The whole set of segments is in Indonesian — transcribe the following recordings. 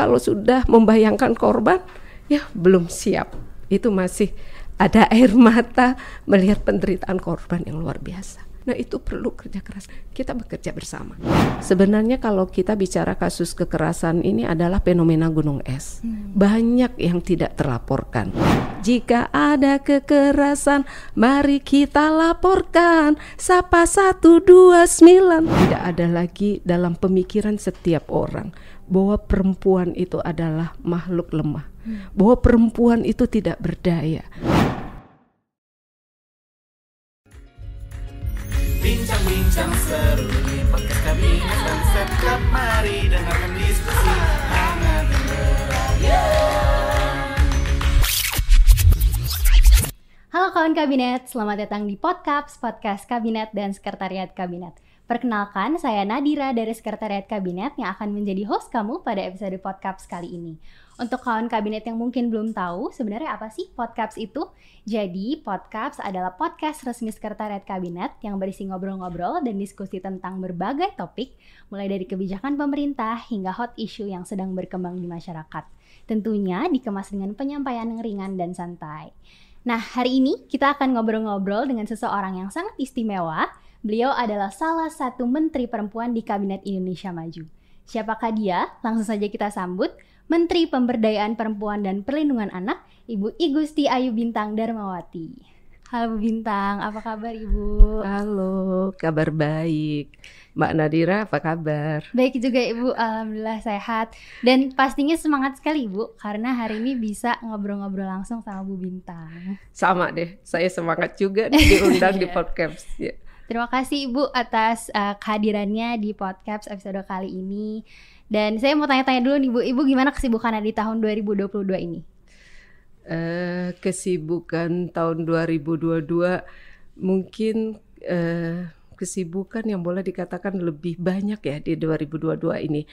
kalau sudah membayangkan korban, ya belum siap. Itu masih ada air mata melihat penderitaan korban yang luar biasa. Nah itu perlu kerja keras. Kita bekerja bersama. Sebenarnya kalau kita bicara kasus kekerasan ini adalah fenomena gunung es. Hmm. Banyak yang tidak terlaporkan. Jika ada kekerasan, mari kita laporkan. Sapa satu dua sembilan. Tidak ada lagi dalam pemikiran setiap orang bahwa perempuan itu adalah makhluk lemah. Hmm. Bahwa perempuan itu tidak berdaya. Bincang-bincang seru di podcast setiap mari dengarkan diskusi hangat Halo kawan kabinet, selamat datang di Podcaps, podcast kabinet dan sekretariat kabinet. Perkenalkan, saya Nadira dari Sekretariat Kabinet yang akan menjadi host kamu pada episode podcast kali ini. Untuk kawan kabinet yang mungkin belum tahu, sebenarnya apa sih podcast itu? Jadi, podcast adalah podcast resmi Sekretariat Kabinet yang berisi ngobrol-ngobrol dan diskusi tentang berbagai topik, mulai dari kebijakan pemerintah hingga hot issue yang sedang berkembang di masyarakat. Tentunya dikemas dengan penyampaian yang ringan dan santai. Nah, hari ini kita akan ngobrol-ngobrol dengan seseorang yang sangat istimewa. Beliau adalah salah satu menteri perempuan di Kabinet Indonesia Maju. Siapakah dia? Langsung saja kita sambut. Menteri Pemberdayaan Perempuan dan Perlindungan Anak, Ibu Igusti Ayu Bintang Darmawati. Halo Bu Bintang, apa kabar Ibu? Halo, kabar baik. Mbak Nadira, apa kabar? Baik juga Ibu, Alhamdulillah sehat. Dan pastinya semangat sekali Ibu, karena hari ini bisa ngobrol-ngobrol langsung sama Bu Bintang. Sama deh, saya semangat juga diundang di podcast. Ya. Terima kasih Ibu atas uh, kehadirannya di podcast episode kali ini. Dan saya mau tanya-tanya dulu nih Bu, Ibu gimana kesibukannya di tahun 2022 ini? Uh, kesibukan tahun 2022 mungkin uh, kesibukan yang boleh dikatakan lebih banyak ya di 2022 ini.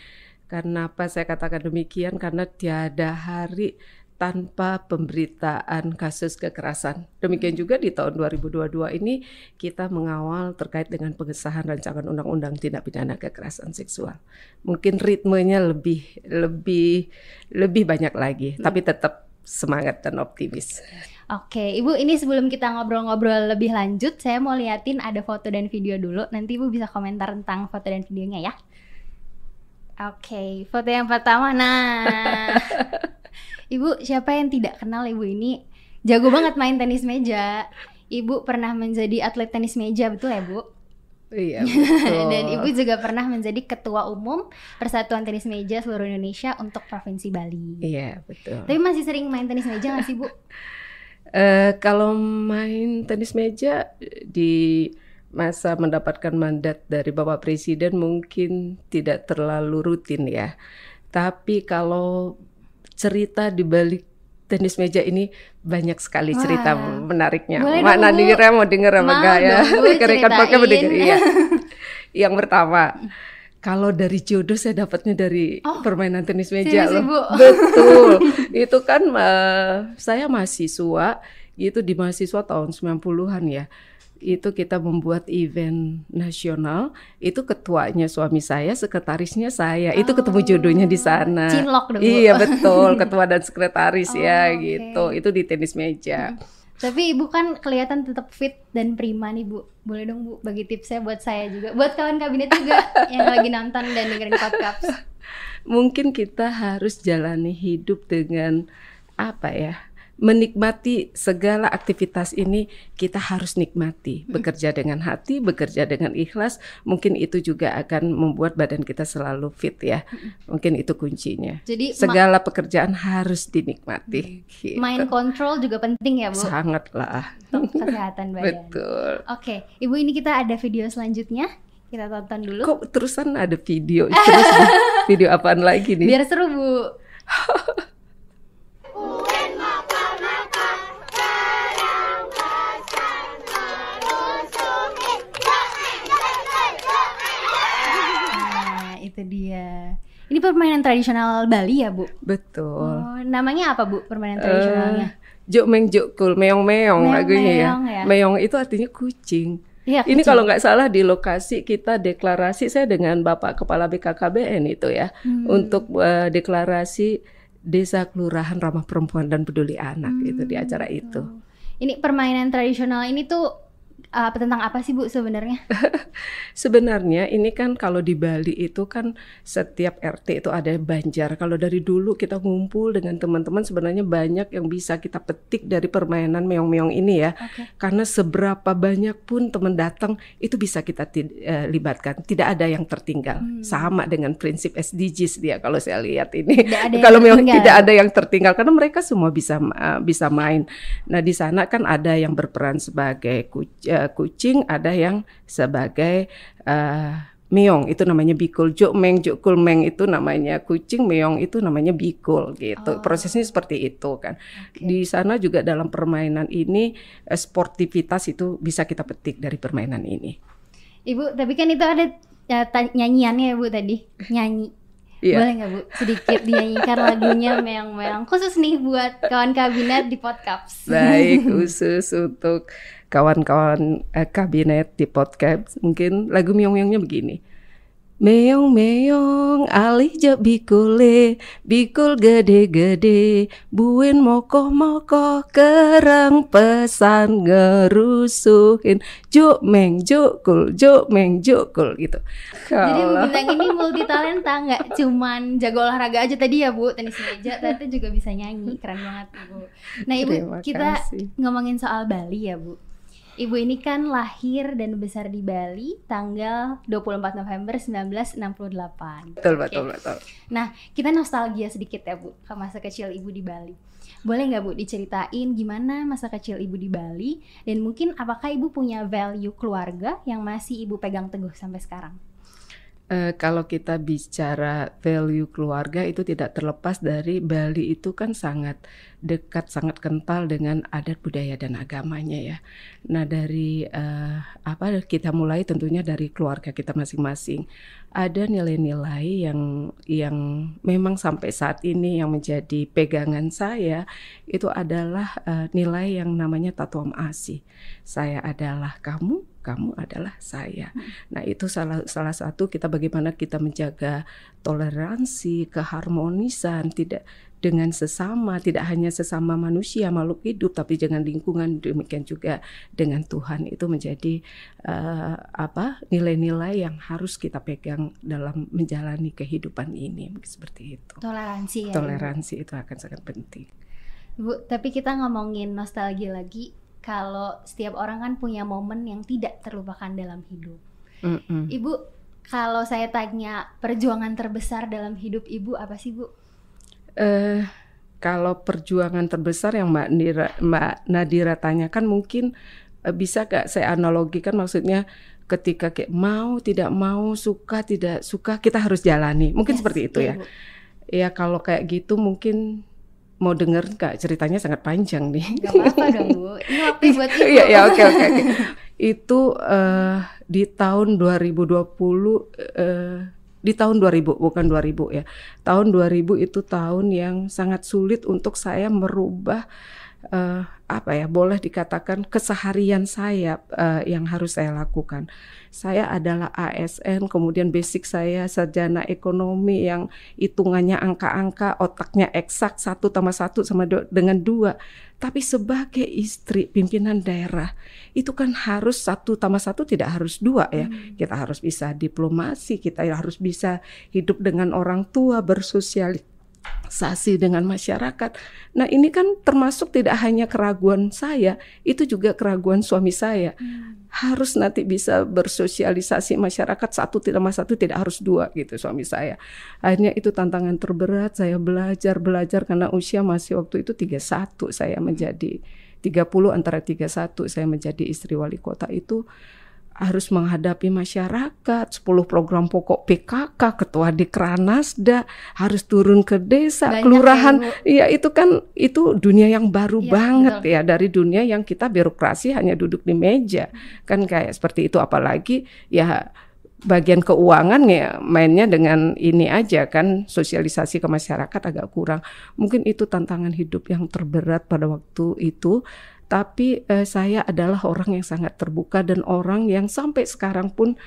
Karena apa saya katakan demikian? Karena tiada hari tanpa pemberitaan kasus kekerasan. Demikian juga di tahun 2022 ini kita mengawal terkait dengan pengesahan rancangan undang-undang tindak pidana kekerasan seksual. Mungkin ritmenya lebih lebih lebih banyak lagi, hmm. tapi tetap semangat dan optimis. Oke, Ibu, ini sebelum kita ngobrol-ngobrol lebih lanjut, saya mau liatin ada foto dan video dulu. Nanti Ibu bisa komentar tentang foto dan videonya ya. Oke, foto yang pertama. Nah, Ibu, siapa yang tidak kenal Ibu ini? Jago banget main tenis meja. Ibu pernah menjadi atlet tenis meja, betul ya, Bu? Iya, betul. Dan Ibu juga pernah menjadi ketua umum Persatuan Tenis Meja seluruh Indonesia untuk Provinsi Bali. Iya, betul. Tapi masih sering main tenis meja nggak sih, Bu? Uh, kalau main tenis meja di masa mendapatkan mandat dari Bapak Presiden mungkin tidak terlalu rutin ya. Tapi kalau cerita di balik tenis meja ini banyak sekali Wah. cerita menariknya. Boleh Mana denger mau denger apa enggak ya? Rekan pakai mendengar iya. Yang pertama, kalau dari jodoh saya dapatnya dari oh, permainan tenis meja loh. Ibu. Betul. itu kan uh, saya mahasiswa, itu di mahasiswa tahun 90-an ya itu kita membuat event nasional itu ketuanya suami saya sekretarisnya saya. Oh, itu ketemu jodohnya di sana. cinlok dulu iya betul ketua dan sekretaris ya, oh, ya okay. gitu. Itu di tenis meja. Tapi ibu kan kelihatan tetap fit dan prima nih bu. Boleh dong bu bagi tipsnya buat saya juga. Buat kawan kabinet juga yang lagi nonton dan dengerin podcast. Mungkin kita harus jalani hidup dengan apa ya menikmati segala aktivitas ini kita harus nikmati. Bekerja dengan hati bekerja dengan ikhlas mungkin itu juga akan membuat badan kita selalu fit ya. Mungkin itu kuncinya. Jadi segala pekerjaan harus dinikmati. Gitu. mind control juga penting ya bu? Sangat lah kesehatan badan. Betul. Oke ibu ini kita ada video selanjutnya. Kita tonton dulu. Kok terusan ada video? Terus video apaan lagi nih? Biar seru bu itu dia. Ini permainan tradisional Bali ya, Bu? Betul. Oh, namanya apa, Bu, permainan tradisionalnya? Uh, juk meng juk kul, meong meong lagunya ya. ya. Meong itu artinya kucing. Ya, ini kalau nggak salah di lokasi kita deklarasi saya dengan Bapak Kepala BKKBN itu ya hmm. untuk uh, deklarasi Desa Kelurahan Ramah Perempuan dan Peduli Anak hmm. itu di acara itu. Ini permainan tradisional ini tuh uh, tentang apa sih Bu sebenarnya? sebenarnya ini kan kalau di Bali itu kan setiap RT itu ada banjar. Kalau dari dulu kita ngumpul dengan teman-teman sebenarnya banyak yang bisa kita petik dari permainan meong-meong ini ya. Okay. Karena seberapa banyak pun teman datang itu bisa kita uh, libatkan. Tidak ada yang tertinggal. Hmm. Sama dengan prinsip SDGs dia kalau saya lihat ini. kalau memang tidak ada yang tertinggal karena mereka semua bisa uh, bisa main. Nah, di sana kan ada yang berperan sebagai kucing uh, kucing, ada yang sebagai uh, meong itu namanya bikul, meng jokul meng itu namanya kucing, meong itu namanya bikul gitu. Oh. Prosesnya seperti itu kan. Okay. Di sana juga dalam permainan ini uh, sportivitas itu bisa kita petik dari permainan ini. Ibu, tapi kan itu ada ya, nyanyiannya ya Bu tadi, nyanyi. Iya. Boleh nggak Bu sedikit dinyanyikan lagunya meong-meong khusus nih buat kawan kabinet di podcast. Baik, khusus untuk kawan-kawan eh, kabinet di podcast mungkin lagu meong-meongnya begini. Meong meong alih jak bikule bikul gede-gede buin moko moko kerang pesan ngerusuhin juk meng jukul juk meng jukul gitu. Jadi Bintang ini multi talenta nggak cuman jago olahraga aja tadi ya Bu tenis meja tapi juga bisa nyanyi keren banget Bu. Nah Ibu Terima kita kasih. ngomongin soal Bali ya Bu. Ibu ini kan lahir dan besar di Bali tanggal 24 November 1968. Betul, okay. betul, betul. Nah, kita nostalgia sedikit ya Bu ke masa kecil Ibu di Bali. Boleh nggak Bu diceritain gimana masa kecil Ibu di Bali dan mungkin apakah Ibu punya value keluarga yang masih Ibu pegang teguh sampai sekarang? Uh, kalau kita bicara value keluarga itu tidak terlepas dari Bali itu kan sangat dekat, sangat kental dengan adat budaya dan agamanya ya. Nah dari uh, apa kita mulai tentunya dari keluarga kita masing-masing. Ada nilai-nilai yang yang memang sampai saat ini yang menjadi pegangan saya itu adalah uh, nilai yang namanya tatuam asih. Saya adalah kamu, kamu adalah saya. Hmm. Nah, itu salah salah satu kita bagaimana kita menjaga toleransi, keharmonisan, tidak dengan sesama, tidak hanya sesama manusia makhluk hidup, tapi dengan lingkungan demikian juga dengan Tuhan itu menjadi uh, apa nilai-nilai yang harus kita pegang dalam menjalani kehidupan ini seperti itu. Toleransi ya. Toleransi itu akan sangat penting. Bu, tapi kita ngomongin nostalgia lagi kalau setiap orang kan punya momen yang tidak terlupakan dalam hidup. Mm -mm. Ibu, kalau saya tanya perjuangan terbesar dalam hidup ibu apa sih bu? Uh, kalau perjuangan terbesar yang Mbak Nadira, Mbak Nadira tanyakan mungkin uh, bisa gak saya analogikan maksudnya ketika kayak mau tidak mau suka tidak suka kita harus jalani mungkin yes, seperti itu ya. Ya kalau kayak gitu mungkin mau denger nggak ceritanya sangat panjang nih. Gak apa-apa dong Bu. Ini waktu buat ibu. Iya ya oke oke oke. Itu uh, di tahun 2020 uh, eh, di tahun 2000 bukan 2000 ya. Tahun 2000 itu tahun yang sangat sulit untuk saya merubah uh, apa ya boleh dikatakan keseharian saya uh, yang harus saya lakukan. Saya adalah ASN, kemudian basic saya sarjana ekonomi yang hitungannya angka-angka, otaknya eksak satu tambah satu sama do, dengan dua. Tapi sebagai istri pimpinan daerah itu kan harus satu tambah satu tidak harus dua ya. Hmm. Kita harus bisa diplomasi, kita harus bisa hidup dengan orang tua, bersosialisasi sasi dengan masyarakat. Nah, ini kan termasuk tidak hanya keraguan saya, itu juga keraguan suami saya. Hmm. Harus nanti bisa bersosialisasi masyarakat satu tidak mas satu tidak harus dua gitu suami saya. Akhirnya itu tantangan terberat saya belajar belajar karena usia masih waktu itu 31 saya menjadi 30 antara 31 saya menjadi istri wali kota itu harus menghadapi masyarakat, 10 program pokok PKK, ketua Dekranasda, harus turun ke desa, Banyak kelurahan. Iya, itu kan itu dunia yang baru ya, banget betul. ya dari dunia yang kita birokrasi hanya duduk di meja. Kan kayak seperti itu apalagi ya bagian keuangan ya mainnya dengan ini aja kan sosialisasi ke masyarakat agak kurang. Mungkin itu tantangan hidup yang terberat pada waktu itu tapi uh, saya adalah orang yang sangat terbuka dan orang yang sampai sekarang pun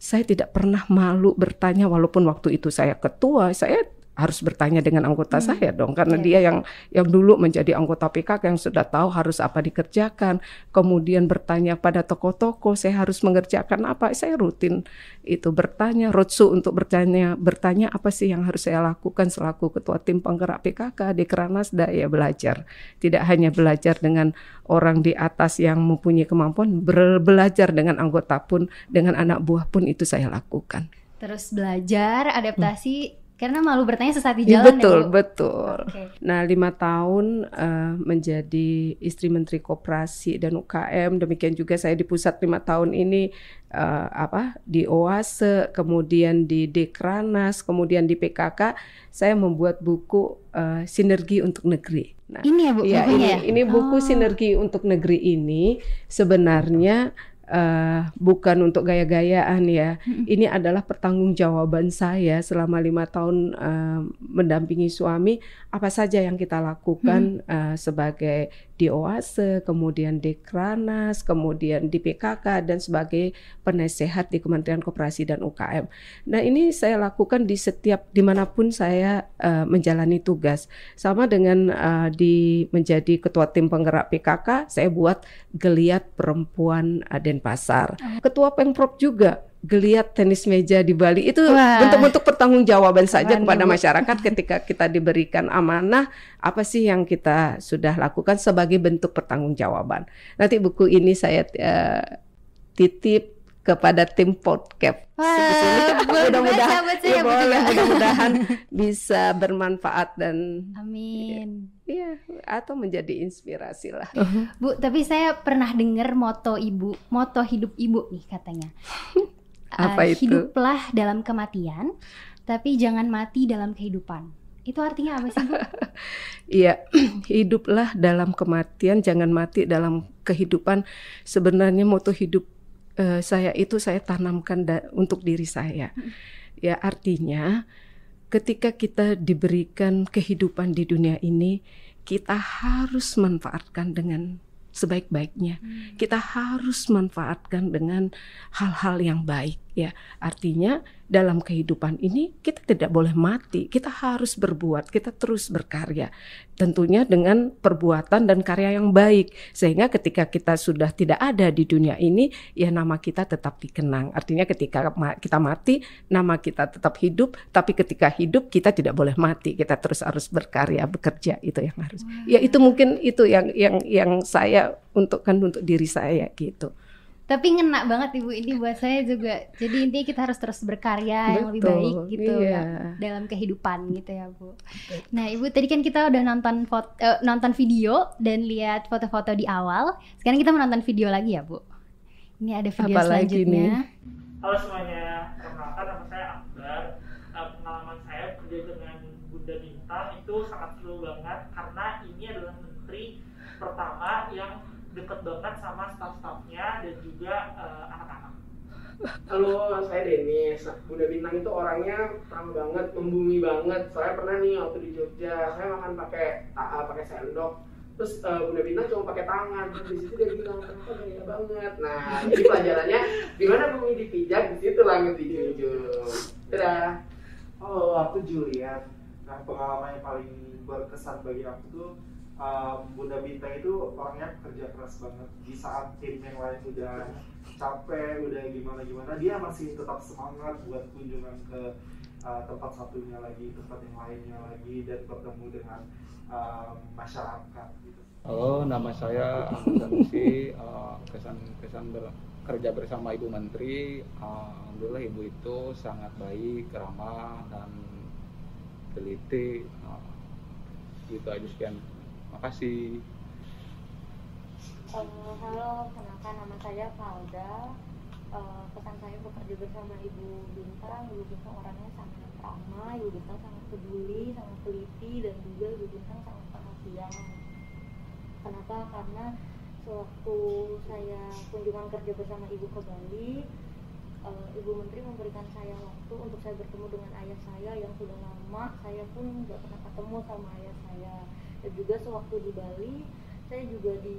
saya tidak pernah malu bertanya walaupun waktu itu saya ketua, saya harus bertanya dengan anggota hmm. saya dong karena yeah. dia yang yang dulu menjadi anggota PKK yang sudah tahu harus apa dikerjakan. Kemudian bertanya pada tokoh-tokoh saya harus mengerjakan apa? Saya rutin itu bertanya roadshow untuk bertanya bertanya apa sih yang harus saya lakukan selaku ketua tim penggerak PKK di Keranasda ya belajar. Tidak hanya belajar dengan orang di atas yang mempunyai kemampuan belajar dengan anggota pun dengan anak buah pun itu saya lakukan. Terus belajar adaptasi hmm karena malu bertanya sesaat di iya, jalan ya, betul ya, betul okay. nah lima tahun uh, menjadi istri menteri koperasi dan UKM demikian juga saya di pusat lima tahun ini uh, apa di OASE kemudian di Dekranas kemudian di PKK saya membuat buku uh, sinergi untuk negeri nah ini ya bu ya, ini ya? ini buku oh. sinergi untuk negeri ini sebenarnya uh, bukan untuk gaya-gayaan ya. Hmm. Ini adalah pertanggungjawaban saya selama lima tahun uh, mendampingi suami. Apa saja yang kita lakukan hmm. uh, sebagai di OASE, kemudian di Kranas, kemudian di PKK dan sebagai penasehat di Kementerian Koperasi dan UKM. Nah ini saya lakukan di setiap di mana pun saya uh, menjalani tugas. Sama dengan uh, di menjadi ketua tim penggerak PKK, saya buat geliat perempuan uh, Denpasar. Oh. Ketua Pengprov juga geliat tenis meja di Bali itu bentuk-bentuk pertanggungjawaban saja Waduh. kepada masyarakat ketika kita diberikan amanah apa sih yang kita sudah lakukan sebagai bentuk pertanggungjawaban. Nanti buku ini saya uh, titip kepada tim podcast. mudah-mudahan ya, mudah-mudahan bisa bermanfaat dan amin. Iya, atau menjadi inspirasi lah. Bu, tapi saya pernah dengar moto ibu, moto hidup ibu nih katanya. Apa uh, itu? Hiduplah dalam kematian, tapi jangan mati dalam kehidupan. Itu artinya apa sih, Bu? Iya, hiduplah dalam kematian, jangan mati dalam kehidupan. Sebenarnya moto hidup uh, saya itu saya tanamkan untuk diri saya. Hmm. Ya, artinya ketika kita diberikan kehidupan di dunia ini, kita harus manfaatkan dengan sebaik-baiknya. Hmm. Kita harus manfaatkan dengan hal-hal yang baik ya. Artinya dalam kehidupan ini kita tidak boleh mati. Kita harus berbuat, kita terus berkarya. Tentunya dengan perbuatan dan karya yang baik. Sehingga ketika kita sudah tidak ada di dunia ini, ya nama kita tetap dikenang. Artinya ketika kita mati, nama kita tetap hidup, tapi ketika hidup kita tidak boleh mati. Kita terus harus berkarya, bekerja itu yang harus. Ya itu mungkin itu yang yang yang saya untukkan untuk diri saya gitu tapi ngena banget ibu. Ini buat saya juga. Jadi intinya kita harus terus berkarya Betul, yang lebih baik gitu iya. ya dalam kehidupan gitu ya bu. Nah ibu tadi kan kita udah nonton foto, uh, nonton video dan lihat foto-foto di awal. Sekarang kita menonton video lagi ya bu? Ini ada video Apa selanjutnya. halo semuanya. Perkenalkan nama saya Akbar. Uh, pengalaman saya kerja dengan Bunda Bintang itu sangat seru banget karena ini adalah menteri pertama yang deket banget sama staff-staffnya dan juga uh, anak-anak. Halo, saya Denis. Bunda Bintang itu orangnya ramah banget, membumi banget. Saya pernah nih waktu di Jogja, saya makan pakai uh, pakai sendok. Terus uh, Bunda Bintang cuma pakai tangan. Terus di situ dia bilang, kenapa gaya banget. Nah, jadi pelajarannya di mana bumi dipijak, di situ langit dijunjung. Dadah. Halo, aku Julian. Nah, pengalaman yang paling berkesan bagi aku tuh um, Bunda Bintang itu orangnya kerja keras banget di saat tim yang lain udah capek udah gimana gimana dia masih tetap semangat buat kunjungan ke uh, tempat satunya lagi tempat yang lainnya lagi dan bertemu dengan uh, masyarakat gitu. Halo, nama saya Ahmad Sanusi. Uh, kesan kesan bekerja bersama Ibu Menteri. Uh, Alhamdulillah Ibu itu sangat baik, ramah dan teliti. Uh, gitu aja sekian kasih. Uh, halo, kenalkan nama saya Falda. Uh, pesan saya bekerja bersama Ibu Bintang. Ibu Bintang orangnya sangat ramah, Ibu Bintang sangat peduli, sangat teliti, dan juga Ibu Bintang sangat perhatian. Kenapa? Karena sewaktu saya kunjungan kerja bersama Ibu ke Bali, uh, Ibu Menteri memberikan saya waktu untuk saya bertemu dengan ayah saya yang sudah lama saya pun nggak pernah ketemu sama ayah saya juga sewaktu di Bali. Saya juga di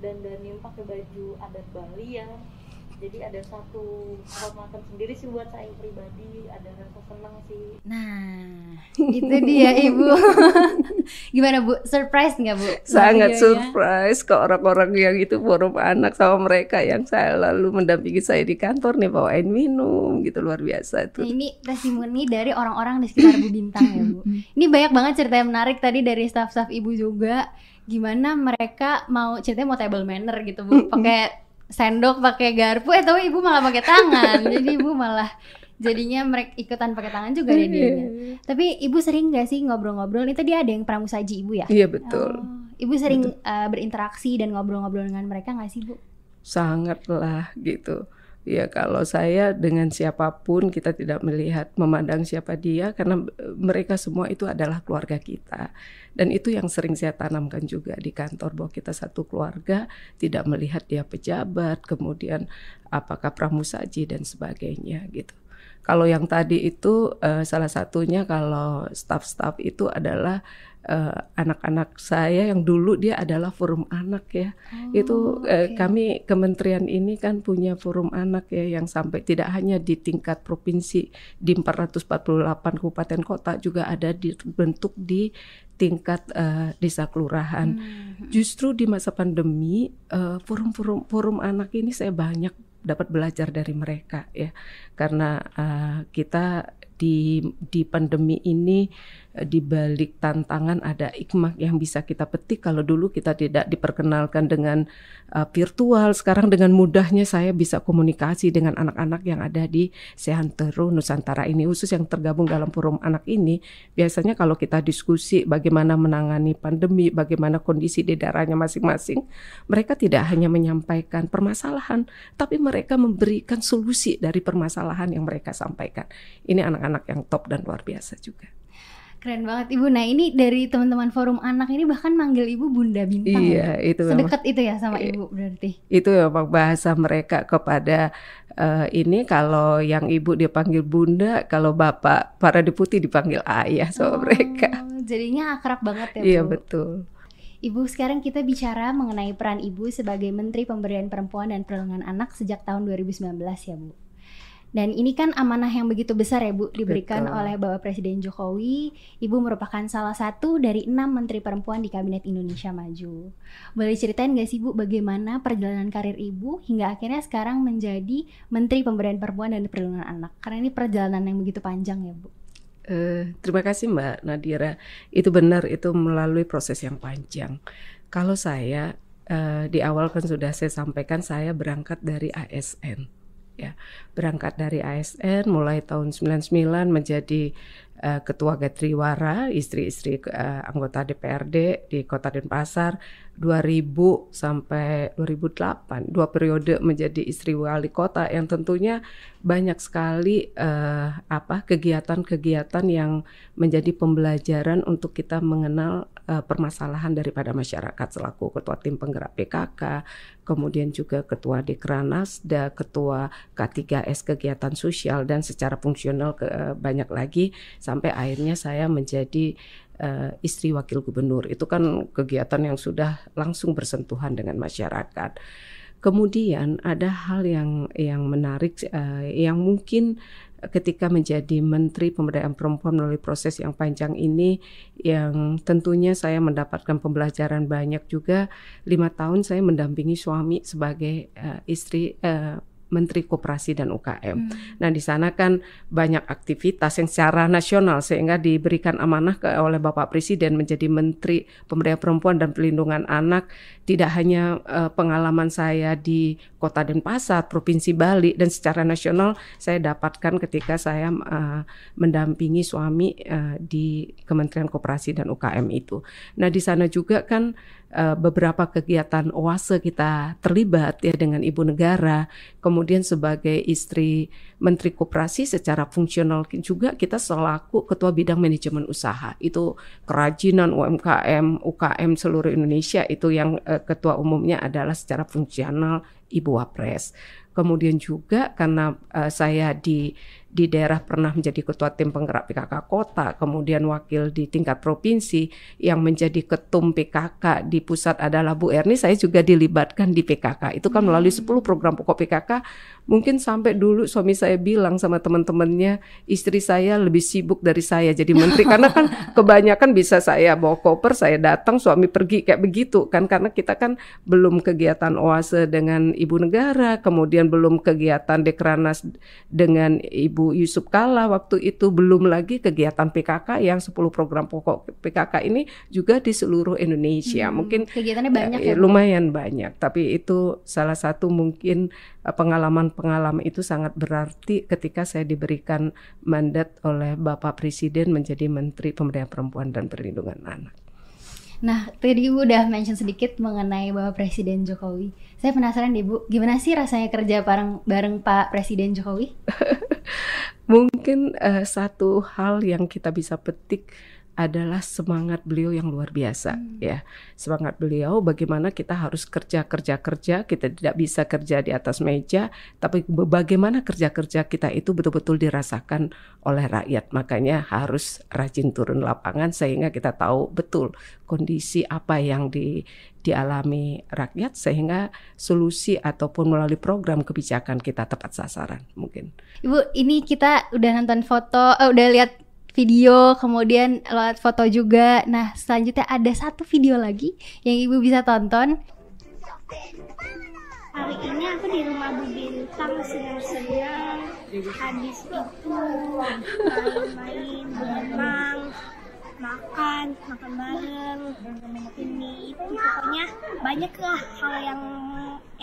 dandanin pakai baju adat Bali ya jadi ada satu kehormatan sendiri sih buat saya pribadi ada rasa senang sih Nah, itu dia Ibu. Gimana Bu? Surprise nggak Bu? sangat Videonya? surprise ke orang-orang yang itu forum anak sama mereka yang saya lalu mendampingi saya di kantor nih bawain minum gitu luar biasa Nah, tuh ini testimoni dari orang-orang di sekitar Bu Bintang ya Bu. Ini banyak banget cerita yang menarik tadi dari staff-staff Ibu juga. Gimana mereka mau ceritanya mau table manner gitu Bu, pakai sendok, pakai garpu, eh tapi Ibu malah pakai tangan. Jadi Ibu malah jadinya mereka ikutan pakai tangan juga deh dia. Tapi Ibu sering nggak sih ngobrol-ngobrol? Ini tadi ada yang pramusaji Ibu ya? iya betul Oh, Ibu sering uh, berinteraksi dan ngobrol-ngobrol dengan mereka nggak sih Bu? sangat lah gitu ya kalau saya dengan siapa pun kita tidak melihat memandang siapa dia karena eh, mereka semua itu adalah keluarga kita. Dan itu yang sering saya tanamkan juga di kantor bahwa kita satu keluarga tidak melihat dia pejabat kemudian apakah pramusaji dan sebagainya gitu. Kalau yang tadi itu eh, salah satunya kalau staff-staff itu adalah eh, anak-anak saya yang dulu dia adalah forum anak ya itu eh, oke. kami kementerian ini kan punya forum anak ya yang sampai tidak hanya di tingkat provinsi di 448 kabupaten kota juga ada dibentuk di tingkat eh, desa kelurahan. Hmm. Justru di masa pandemi forum-forum forum anak ini saya banyak dapat belajar dari mereka ya karena eh, kita di di pandemi ini di balik tantangan ada hikmah yang bisa kita petik. Kalau dulu kita tidak diperkenalkan dengan eh, virtual sekarang dengan mudahnya saya bisa komunikasi dengan anak-anak yang ada di Sehantero Nusantara ini khusus yang tergabung dalam forum anak ini. Biasanya kalau kita diskusi bagaimana menangani pandemi bagaimana kondisi di daerahnya masing-masing mereka tidak hanya menyampaikan permasalahan tapi mereka memberikan solusi dari permasalahan yang mereka sampaikan. Ini anak-anak yang top dan luar biasa juga Keren banget Ibu. Nah ini dari teman-teman forum anak ini bahkan manggil Ibu Bunda Bintang. iya ya? itu memang Sedekat itu ya sama Ibu berarti. itu memang bahasa mereka kepada eh, ini kalau yang ibu dipanggil bunda kalau bapak para deputi dipanggil ayah sama mereka Oh, Jadinya akrab banget ya iya Bu. betul Ibu sekarang kita bicara mengenai peran Ibu sebagai Menteri Pemberdayaan Perempuan dan Perlindungan Anak sejak tahun 2019 ya Bu. Dan ini kan amanah yang begitu besar ya Bu diberikan Betul. oleh Bapak Presiden Jokowi. Ibu merupakan salah satu dari enam Menteri Perempuan di Kabinet Indonesia Maju. Boleh ceritain gak sih Bu bagaimana perjalanan karir Ibu hingga akhirnya sekarang menjadi Menteri Pemberdayaan Perempuan dan Perlindungan Anak? Karena ini perjalanan yang begitu panjang ya Bu. Eh, terima kasih Mbak Nadira. Itu benar, itu melalui proses yang panjang. Kalau saya eh, di awal kan sudah saya sampaikan saya berangkat dari ASN, ya berangkat dari ASN mulai tahun 99 menjadi eh, ketua Gatriwara, istri-istri eh, anggota DPRD di Kota Denpasar 2000 sampai 2008 dua periode menjadi istri wali kota yang tentunya banyak sekali eh, apa kegiatan-kegiatan yang menjadi pembelajaran untuk kita mengenal eh, permasalahan daripada masyarakat selaku ketua tim penggerak PKK, kemudian juga ketua Dekranasda, ketua K3S kegiatan sosial dan secara fungsional ke, eh, banyak lagi sampai akhirnya saya menjadi eh, istri wakil gubernur. Itu kan kegiatan yang sudah langsung bersentuhan dengan masyarakat. Kemudian ada hal yang yang menarik eh, yang mungkin ketika menjadi Menteri Pemberdayaan Perempuan melalui proses yang panjang ini yang tentunya saya mendapatkan pembelajaran banyak juga lima tahun saya mendampingi suami sebagai eh, istri eh, Menteri Koperasi dan UKM. Nah di sana kan banyak aktivitas yang secara nasional sehingga diberikan amanah ke, oleh Bapak Presiden menjadi Menteri Pemberdayaan Perempuan dan Pelindungan Anak. Tidak hanya eh, pengalaman saya di Kota Denpasar, Provinsi Bali dan secara nasional saya dapatkan ketika saya eh, mendampingi suami eh, di Kementerian Koperasi dan UKM itu. Nah di sana juga kan eh, beberapa kegiatan oase kita terlibat ya dengan ibu negara kemudian sebagai istri Menteri Koperasi secara fungsional juga kita selaku Ketua Bidang Manajemen Usaha itu kerajinan UMKM, UKM seluruh Indonesia itu yang eh, ketua umumnya adalah secara fungsional Ibu Wapres. Kemudian juga karena eh, saya di di daerah pernah menjadi ketua tim penggerak PKK kota, kemudian wakil di tingkat provinsi yang menjadi ketum PKK di pusat adalah Bu Erni, saya juga dilibatkan di PKK. Itu kan melalui 10 program pokok PKK mungkin sampai dulu suami saya bilang sama teman-temannya istri saya lebih sibuk dari saya. Jadi menteri karena kan kebanyakan bisa saya bawa koper saya datang suami pergi kayak begitu kan. Karena kita kan belum kegiatan oase dengan ibu negara kemudian belum kegiatan dekranas dengan ibu Yusuf Kala waktu itu belum lagi kegiatan PKK yang 10 program pokok PKK ini juga di seluruh Indonesia Hmm, mungkin kegiatannya banyak ya, ya, Bu? lumayan banyak tapi itu salah satu mungkin eh, pengalaman-pengalaman itu sangat berarti ketika saya diberikan mandat oleh Bapak Presiden menjadi Menteri Pemberdayaan Perempuan dan Perlindungan Anak. Nah, tadi Ibu udah mention sedikit mengenai Bapak Presiden Jokowi. Saya penasaran deh Bu, gimana sih rasanya kerja bareng bareng Pak Presiden Jokowi? Mungkin eh, satu hal yang kita bisa petik adalah semangat beliau yang luar biasa ya. Semangat beliau bagaimana kita harus kerja kerja kerja kita tidak bisa kerja di atas meja tapi bagaimana kerja kerja kita itu betul-betul dirasakan oleh rakyat. Makanya harus rajin turun lapangan sehingga kita tahu betul kondisi apa yang di dialami rakyat sehingga solusi ataupun melalui program kebijakan kita tepat sasaran mungkin. Ibu, ini kita udah nonton foto, eh, udah lihat video, kemudian lihat foto juga. Nah, selanjutnya ada satu video lagi yang Ibu bisa tonton. Hari ini aku di rumah Bu Bintang senang-senang. Habis itu main-main, berenang, makan, makan bareng. Ini itu pokoknya banyak lah hal yang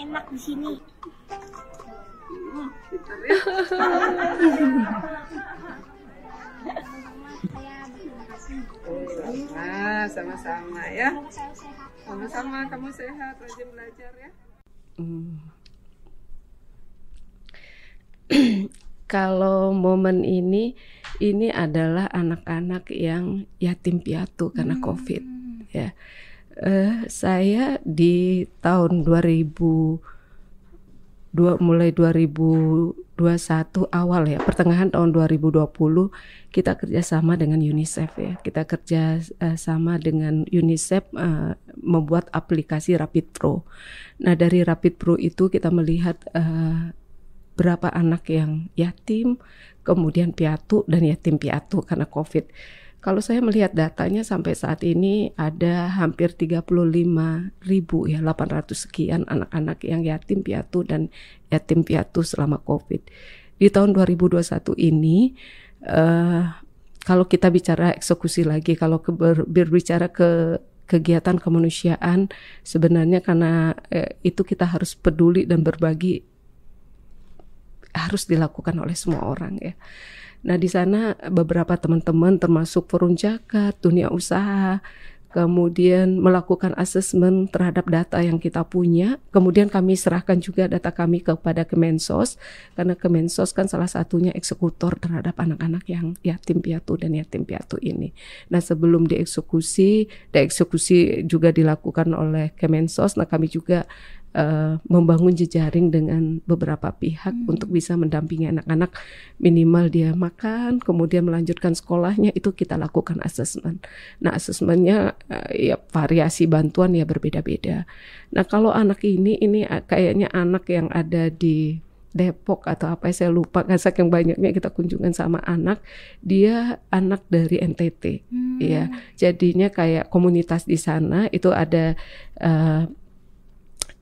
enak di sini. Saya Sama, sama-sama ya. Sama-sama, kamu sehat, rajin belajar ya. Kalau momen ini, ini adalah anak-anak yang yatim piatu karena COVID. Ya, Eh, saya di tahun 2000 dua, mulai 2021 awal ya pertengahan tahun 2020 kita kerjasama dengan UNICEF ya kita kerja eh, sama dengan UNICEF eh, membuat aplikasi Rapid Pro. Nah dari Rapid Pro itu kita melihat eh, berapa anak yang yatim, kemudian piatu dan yatim piatu karena COVID. Kalau saya melihat datanya sampai saat ini ada hampir 35 ribu ya 800 sekian anak-anak yang yatim piatu dan yatim piatu selama COVID. Di tahun 2021 ini eh, kalau kita bicara eksekusi lagi, kalau ke, ber- berbicara ke kegiatan kemanusiaan sebenarnya karena eh, itu kita harus peduli dan berbagi harus dilakukan oleh semua orang ya. Nah di sana beberapa teman-teman termasuk forum jakat, dunia usaha, kemudian melakukan asesmen terhadap data yang kita punya, kemudian kami serahkan juga data kami kepada Kemensos karena Kemensos kan salah satunya eksekutor terhadap anak-anak yang yatim piatu dan yatim piatu ini. Nah sebelum dieksekusi, dieksekusi juga dilakukan oleh Kemensos. Nah kami juga eh, membangun jejaring dengan beberapa pihak untuk bisa mendampingi anak-anak minimal dia makan, kemudian melanjutkan sekolahnya itu kita lakukan asesmen. Nah asesmennya eh, ya variasi bantuan ya berbeda-beda. Nah kalau anak ini ini kayaknya anak yang ada di Depok atau apa saya lupa kan saking banyaknya kita kunjungan sama anak dia anak dari NTT Hmm. ya jadinya kayak komunitas di sana itu ada eh,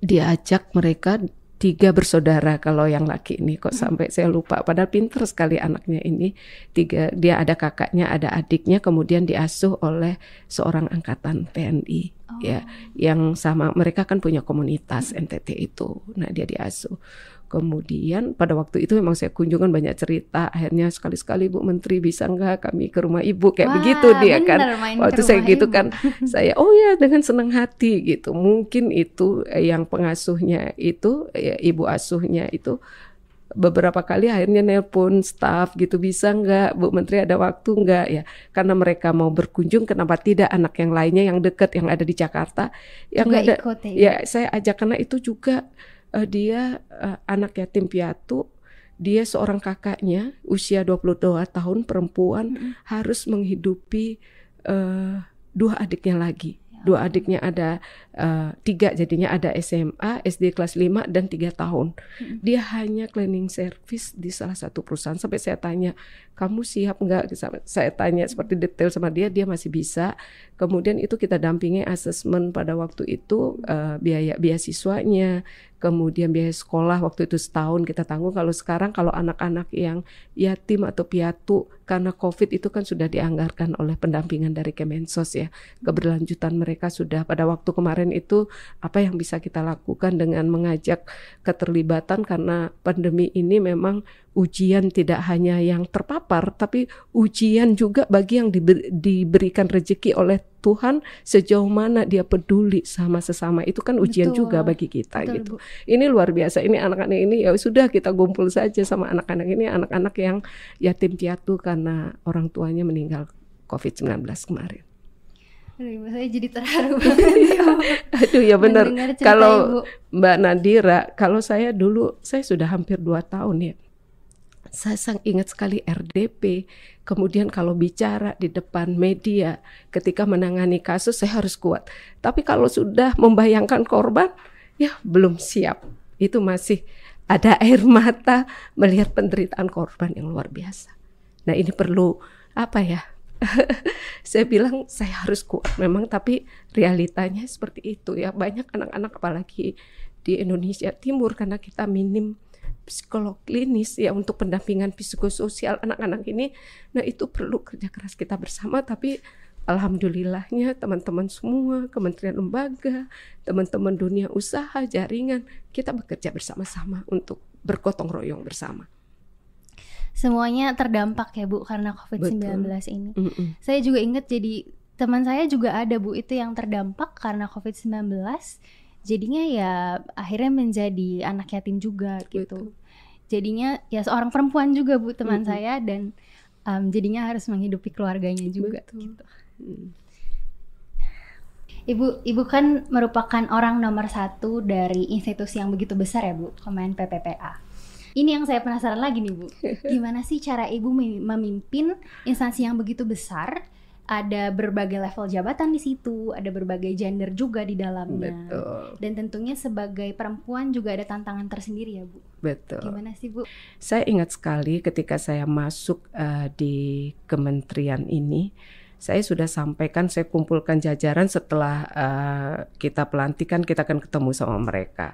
diajak mereka tiga bersaudara kalau yang laki ini kok sampai saya lupa. Padahal pinter sekali anaknya ini. Tiga dia ada kakaknya ada adiknya kemudian diasuh oleh seorang angkatan TNI ya. Yang sama mereka kan punya komunitas NTT itu. Nah dia diasuh kemudian pada waktu itu memang saya kunjungan banyak cerita. Akhirnya sekali-sekali Bu Menteri bisa nggak kami ke rumah Ibu? Kayak Wah, begitu dia kan. bener, ke waktu saya gitu ibu. kan saya oh ya dengan senang hati gitu. Mungkin itu eh, yang pengasuhnya itu ya, ibu asuhnya itu beberapa kali akhirnya nelpon staff gitu bisa nggak Bu Menteri ada waktu nggak? Ya karena mereka mau berkunjung kenapa tidak anak yang lainnya yang dekat yang ada di Jakarta yang Juga ada ikut ya, ya saya ajak karena itu juga eh, dia eh, anak yatim piatu dia seorang kakaknya usia 22 tahun perempuan Mm-mm. harus menghidupi eh, dua adiknya lagi. Dua adiknya ada eh, tiga jadinya ada SMA, SD kelas 5 dan tiga tahun. Dia hanya cleaning service di salah satu perusahaan. Sampai saya tanya, kamu siap nggak? Saya tanya seperti detail sama dia, dia masih bisa. Kemudian itu kita dampingi asesmen pada waktu itu eh, biaya beasiswanya, kemudian biaya sekolah waktu itu setahun kita tanggung. Kalau sekarang kalau anak-anak yang yatim atau piatu karena COVID itu kan sudah dianggarkan oleh pendampingan dari Kemensos ya. Keberlanjutan mereka sudah pada waktu kemarin itu apa yang bisa kita lakukan dengan mengajak keterlibatan karena pandemi ini memang ujian tidak hanya yang terpapar tapi ujian juga bagi yang diber- diberikan rezeki oleh Tuhan sejauh mana dia peduli sama sesama itu kan ujian Betul. juga bagi kita Betul, gitu. Bu. Ini luar biasa. Ini anak-anak ini ya sudah kita kumpul saja sama anak-anak ini anak-anak yang yatim piatu karena orang tuanya meninggal COVID-19 kemarin. Aduh, saya jadi terharu banget Ibu. Aduh ya benar. Kalau Ibu. Mbak Nadira, kalau saya dulu saya sudah hampir dua tahun ya. Saya sang ingat sekali RDP. Kemudian kalau bicara di depan media ketika menangani kasus saya harus kuat. Tapi kalau sudah membayangkan korban, ya belum siap. Itu masih ada air mata melihat penderitaan korban yang luar biasa. Nah ini perlu apa ya? saya bilang saya harus kuat memang tapi realitanya seperti itu ya banyak anak-anak apalagi di Indonesia Timur karena kita minim psikolog klinis ya untuk pendampingan psikososial anak-anak ini nah itu perlu kerja keras kita bersama tapi alhamdulillahnya teman-teman semua kementerian lembaga teman-teman dunia usaha jaringan kita bekerja bersama-sama untuk bergotong royong bersama Semuanya terdampak ya Bu karena COVID-19 ini. Mm-mm. Saya juga ingat jadi teman saya juga ada Bu itu yang terdampak karena COVID-19. Jadinya ya akhirnya menjadi anak yatim juga gitu. Jadinya ya seorang perempuan juga Bu teman Mm-mm. saya dan um, jadinya harus menghidupi keluarganya juga Betul. gitu. Mm. Ibu, ibu kan merupakan orang nomor satu dari institusi yang begitu besar ya Bu, Kemen PPPA. Ini yang saya penasaran lagi nih Bu, gimana sih cara ibu mem- memimpin instansi yang begitu besar? Ada berbagai level jabatan di situ, ada berbagai gender juga di dalamnya. betul Dan tentunya sebagai perempuan juga ada tantangan tersendiri ya Bu. betul Gimana sih Bu? Saya ingat sekali ketika saya masuk eh, di kementerian ini, saya sudah sampaikan, saya kumpulkan jajaran setelah eh, kita pelantikan, kita akan ketemu sama mereka.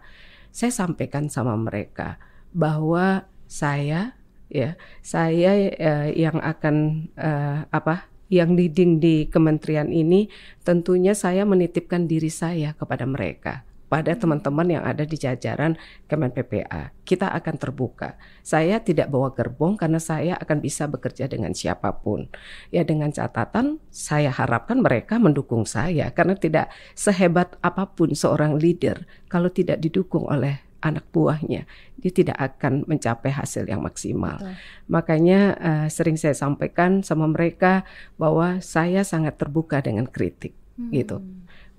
Saya sampaikan sama mereka bahwa saya, ya, saya eh, yang akan eh, apa, yang leading di kementerian ini, tentunya saya menitipkan diri saya kepada mereka pada teman-teman yang ada di jajaran Kemen PPA. Kita akan terbuka. Saya tidak bawa gerbong karena saya akan bisa bekerja dengan siapa pun. Ya dengan catatan saya harapkan mereka mendukung saya karena tidak sehebat apa pun seorang leader kalau tidak didukung oleh anak buahnya, dia tidak akan mencapai hasil yang maksimal. Betul. Makanya eh, sering saya sampaikan sama mereka bahwa saya sangat terbuka dengan kritik gitu.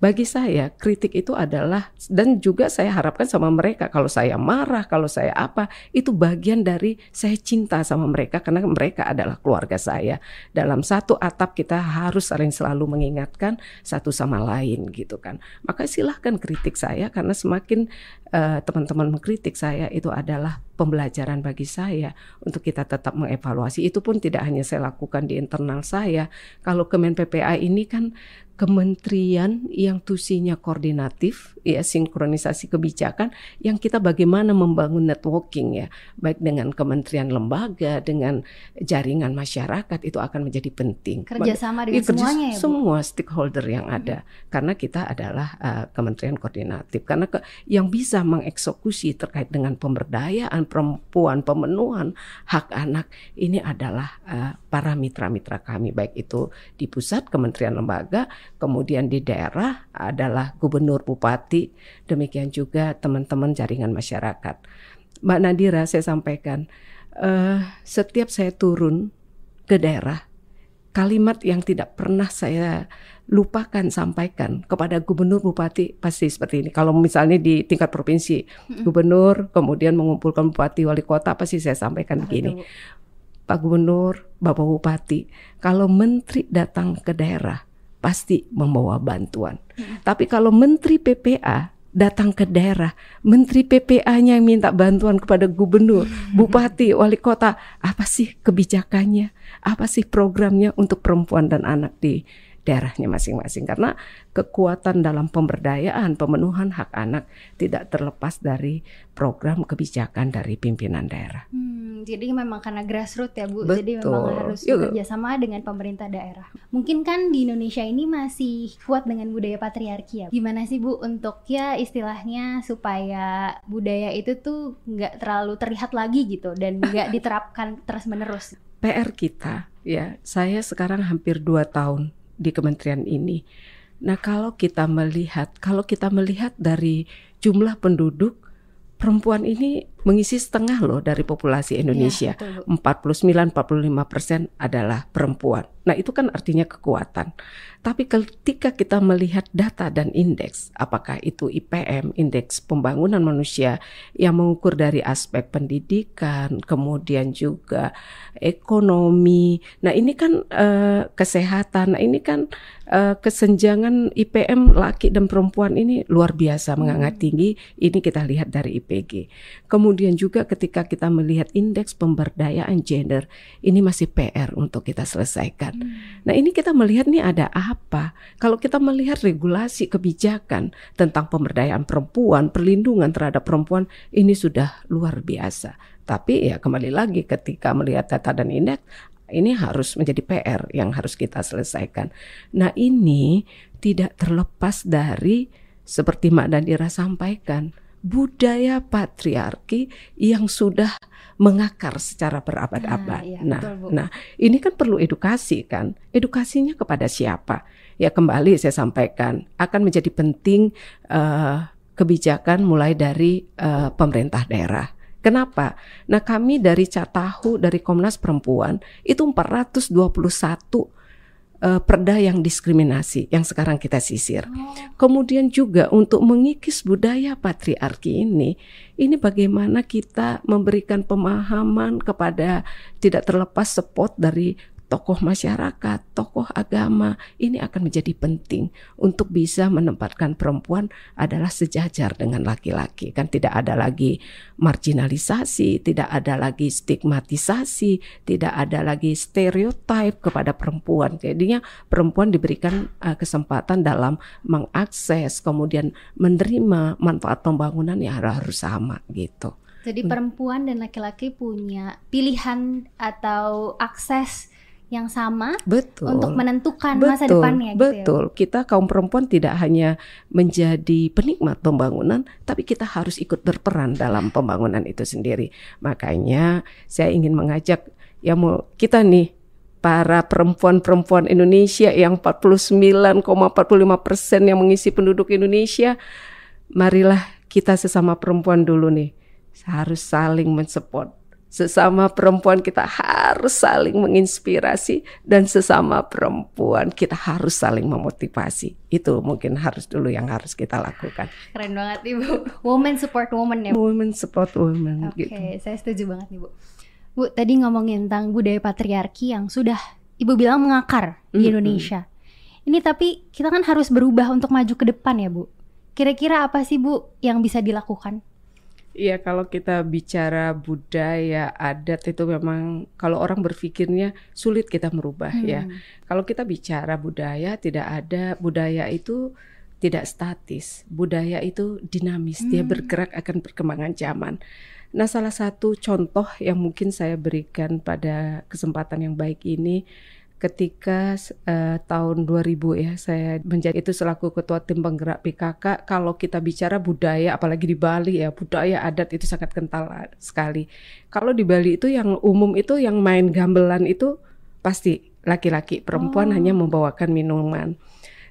Bagi saya kritik itu adalah dan juga saya harapkan sama mereka kalau saya marah, kalau saya apa, itu bagian dari saya cinta sama mereka karena mereka adalah keluarga saya. Dalam satu atap kita harus saling selalu mengingatkan satu sama lain gitu kan. Maka silahkan kritik saya karena semakin eh, teman-teman mengkritik saya itu adalah pembelajaran bagi saya untuk kita tetap mengevaluasi. Itu pun tidak hanya saya lakukan di internal saya. Kalau Kemen PPA ini kan kementerian yang tusinya koordinatif, ya sinkronisasi kebijakan, yang kita bagaimana membangun networking ya, baik dengan kementerian lembaga, dengan jaringan masyarakat itu akan menjadi penting. Kerjasama dengan kerja- semuanya ya Bu. semua stakeholder yang ada, karena kita adalah uh, kementerian koordinatif, karena ke- yang bisa mengeksekusi terkait dengan pemberdayaan perempuan, pemenuhan hak anak ini adalah uh, para mitra-mitra kami, baik itu di pusat kementerian lembaga kemudian di daerah adalah gubernur bupati, demikian juga teman-teman jaringan masyarakat. Mbak Nadira saya sampaikan, eh, setiap saya turun ke daerah, kalimat yang tidak pernah saya lupakan sampaikan kepada gubernur bupati pasti seperti ini. Kalau misalnya di tingkat provinsi, gubernur kemudian mengumpulkan bupati wali kota pasti saya sampaikan begini. Pak Gubernur, Bapak Bupati, kalau menteri datang ke daerah pasti membawa bantuan. Tapi kalau menteri PPA datang ke daerah, menteri PPA-nya yang minta bantuan kepada gubernur, bupati, wali kota, apa sih kebijakannya? Apa sih programnya untuk perempuan dan anak di daerahnya masing-masing karena kekuatan dalam pemberdayaan pemenuhan hak anak tidak terlepas dari program kebijakan dari pimpinan daerah. Hmm, jadi memang karena grassroots ya Bu, Betul. jadi memang harus Iya. bekerja sama dengan pemerintah daerah. Mungkin kan di Indonesia ini masih kuat dengan budaya patriarki ya. Gimana sih Bu untuk ya istilahnya supaya budaya itu tuh nggak terlalu terlihat lagi gitu dan nggak diterapkan terus menerus. PR kita ya, saya sekarang hampir dua tahun di kementerian ini. Nah, kalau kita melihat, kalau kita melihat dari jumlah penduduk, perempuan ini mengisi setengah loh dari populasi Indonesia. Iya, betul, Bu. 49-45 persen adalah perempuan. Nah itu kan artinya kekuatan. Tapi ketika kita melihat data dan indeks, apakah itu IPM, indeks pembangunan manusia yang mengukur dari aspek pendidikan, kemudian juga ekonomi. Nah ini kan eh, kesehatan. Nah ini kan eh, kesenjangan IPM laki dan perempuan ini luar biasa mengangkat tinggi. Ini kita lihat dari IPG. Kemudian juga ketika kita melihat indeks pemberdayaan gender, ini masih PR untuk kita selesaikan. Nah ini kita melihat nih ada apa? Kalau kita melihat regulasi kebijakan tentang pemberdayaan perempuan, perlindungan terhadap perempuan, ini sudah luar biasa. Tapi ya kembali lagi ketika melihat data dan indeks, ini harus menjadi PR yang harus kita selesaikan. Nah ini tidak terlepas dari seperti Mak Dandira sampaikan, budaya patriarki yang sudah mengakar secara berabad-abad. Nah, iya, Nah, betul, Bu. nah, ini kan perlu edukasi kan? Edukasinya kepada siapa? Ya kembali saya sampaikan akan menjadi penting eh, kebijakan mulai dari eh, pemerintah daerah. Kenapa? Nah kami dari Catahu dari Komnas Perempuan itu 421 eh, perda yang diskriminasi yang sekarang kita sisir. Kemudian juga untuk mengikis budaya patriarki ini, ini bagaimana kita memberikan pemahaman kepada tidak terlepas support dari tokoh masyarakat, tokoh agama, ini akan menjadi penting untuk bisa menempatkan perempuan adalah sejajar dengan laki-laki. Kan tidak ada lagi marginalisasi, tidak ada lagi stigmatisasi, tidak ada lagi stereotip kepada perempuan. Jadinya perempuan diberikan uh, kesempatan dalam mengakses, kemudian menerima manfaat pembangunan yang harus sama gitu. Jadi perempuan dan laki-laki punya pilihan atau akses yang sama Betul. untuk menentukan masa depannya gitu ya. betul. Kita kaum perempuan tidak hanya menjadi penikmat pembangunan, tapi kita harus ikut berperan dalam pembangunan itu sendiri. Makanya saya ingin mengajak ya mau kita nih para perempuan-perempuan Indonesia yang 49,45 persen yang mengisi penduduk Indonesia, marilah kita sesama perempuan dulu nih harus saling mensupport sesama perempuan kita harus saling menginspirasi dan sesama perempuan kita harus saling memotivasi. Itu mungkin harus dulu yang harus kita lakukan. Keren banget Ibu. Women support women ya. Women support women Oke, gitu. saya setuju banget nih Bu. Bu, tadi ngomongin tentang budaya patriarki yang sudah Ibu bilang mengakar di Mm-mm. Indonesia. Ini tapi kita kan harus berubah untuk maju ke depan ya Bu. Kira-kira apa sih Bu yang bisa dilakukan? Iya, kalau kita bicara budaya adat itu memang kalau orang berpikirnya sulit kita merubah ya. Hmm. Kalau kita bicara budaya tidak ada budaya itu tidak statis. Budaya itu dinamis, dia Hmm. bergerak akan perkembangan zaman. Nah, salah satu contoh yang mungkin saya berikan pada kesempatan yang baik ini ketika eh, tahun 2000 ya saya menjadi itu selaku ketua tim penggerak PKK kalau kita bicara budaya apalagi di Bali ya budaya adat itu sangat kental sekali. Kalau di Bali itu yang umum itu yang main gamelan itu pasti laki-laki, perempuan Oh. hanya membawakan minuman.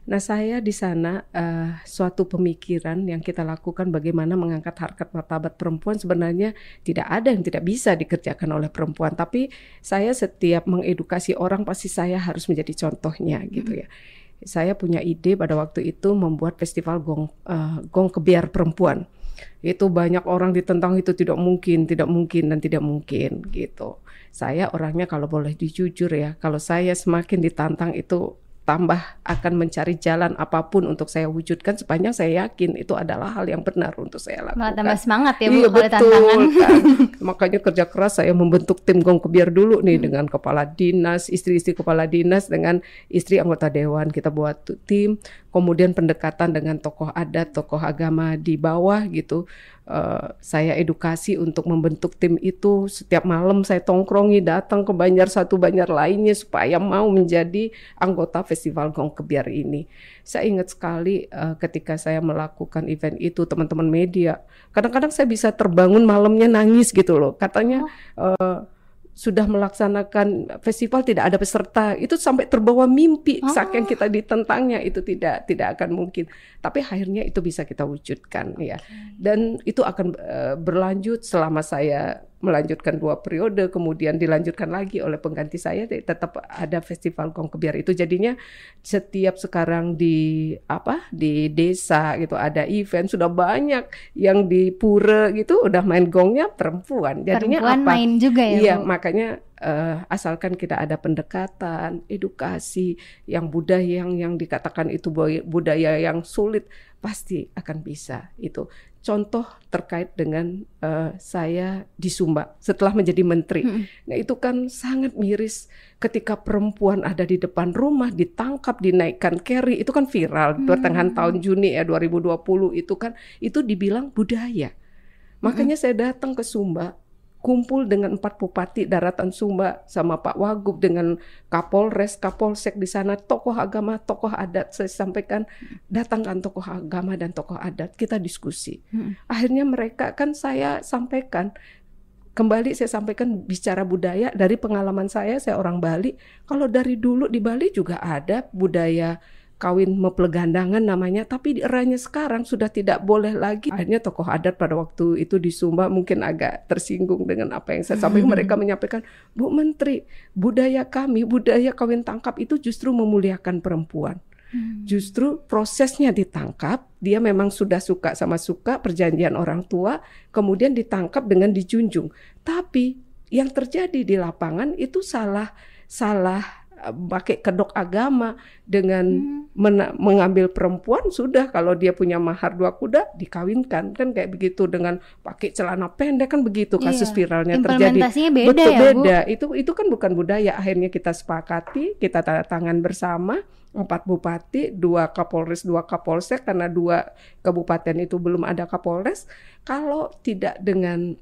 Nah, saya di sana uh, suatu pemikiran yang kita lakukan bagaimana mengangkat harkat martabat perempuan sebenarnya tidak ada yang tidak bisa dikerjakan oleh perempuan, tapi saya setiap mengedukasi orang pasti saya harus menjadi contohnya gitu ya. Saya punya ide pada waktu itu membuat festival gong uh, gong kebiar perempuan. Itu banyak orang ditentang itu tidak mungkin, tidak mungkin dan tidak mungkin gitu. Saya orangnya kalau boleh dijujur ya, kalau saya semakin ditantang itu tambah akan mencari jalan apa pun untuk saya wujudkan sepanjang saya yakin itu adalah hal yang benar untuk saya lakukan. Malah tambah semangat ya Bu iya, kalau betul, tantangan. Kan. Makanya kerja keras saya membentuk tim Gong Kebiar dulu nih hmm. dengan kepala dinas, istri-istri kepala dinas dengan istri anggota dewan. Kita buat tim, kemudian pendekatan dengan tokoh adat, tokoh agama di bawah gitu uh, saya edukasi untuk membentuk tim itu setiap malam saya tongkrongi datang ke Banjar satu Banjar lainnya supaya mau menjadi anggota Festival Gong Kebiar ini. Saya ingat sekali uh, ketika saya melakukan event itu teman-teman media, kadang-kadang saya bisa terbangun malamnya nangis gitu loh. Katanya oh. uh, sudah melaksanakan festival tidak ada peserta itu sampai terbawa mimpi oh. saking kita ditentangnya itu tidak tidak akan mungkin tapi akhirnya itu bisa kita wujudkan okay. ya dan itu akan uh, berlanjut selama saya melanjutkan dua periode kemudian dilanjutkan lagi oleh pengganti saya tetap ada festival Gong Kebiar itu. Jadinya setiap sekarang di apa di desa gitu ada event sudah banyak yang di pura gitu udah main gongnya perempuan. Jadinya perempuan apa? main juga ya iya Bu? makanya uh, asalkan kita ada pendekatan edukasi yang budaya yang yang dikatakan itu budaya yang sulit pasti akan bisa itu contoh terkait dengan uh, saya di Sumba setelah menjadi menteri. Hmm. Nah itu kan sangat miris ketika perempuan ada di depan rumah ditangkap dinaikkan carry itu kan viral hmm. pertengahan tahun Juni ya 2020 itu kan itu dibilang budaya. Makanya hmm. saya datang ke Sumba kumpul dengan empat bupati daratan Sumba sama Pak Wagub dengan Kapolres, Kapolsek di sana, tokoh agama, tokoh adat. Saya sampaikan datangkan tokoh agama dan tokoh adat, kita diskusi. Hmm. Akhirnya mereka kan saya sampaikan kembali saya sampaikan bicara budaya dari pengalaman saya, saya orang Bali. Kalau dari dulu di Bali juga ada budaya kawin mempelegandangan namanya tapi di eranya sekarang sudah tidak boleh lagi akhirnya tokoh adat pada waktu itu di Sumba mungkin agak tersinggung dengan apa yang saya sampaikan hmm. mereka menyampaikan Bu Menteri budaya kami budaya kawin tangkap itu justru memuliakan perempuan hmm. Justru prosesnya ditangkap, dia memang sudah suka sama suka perjanjian orang tua, kemudian ditangkap dengan dijunjung. Tapi yang terjadi di lapangan itu salah salah pakai kedok agama dengan hmm. mengambil perempuan sudah kalau dia punya mahar dua kuda dikawinkan kan kayak begitu dengan pakai celana pendek kan begitu kasus iya. viralnya terjadi beda betul ya, beda Bu? itu itu kan bukan budaya akhirnya kita sepakati kita tanda tangan bersama empat bupati dua kapolres dua kapolsek karena dua kabupaten itu belum ada kapolres kalau tidak dengan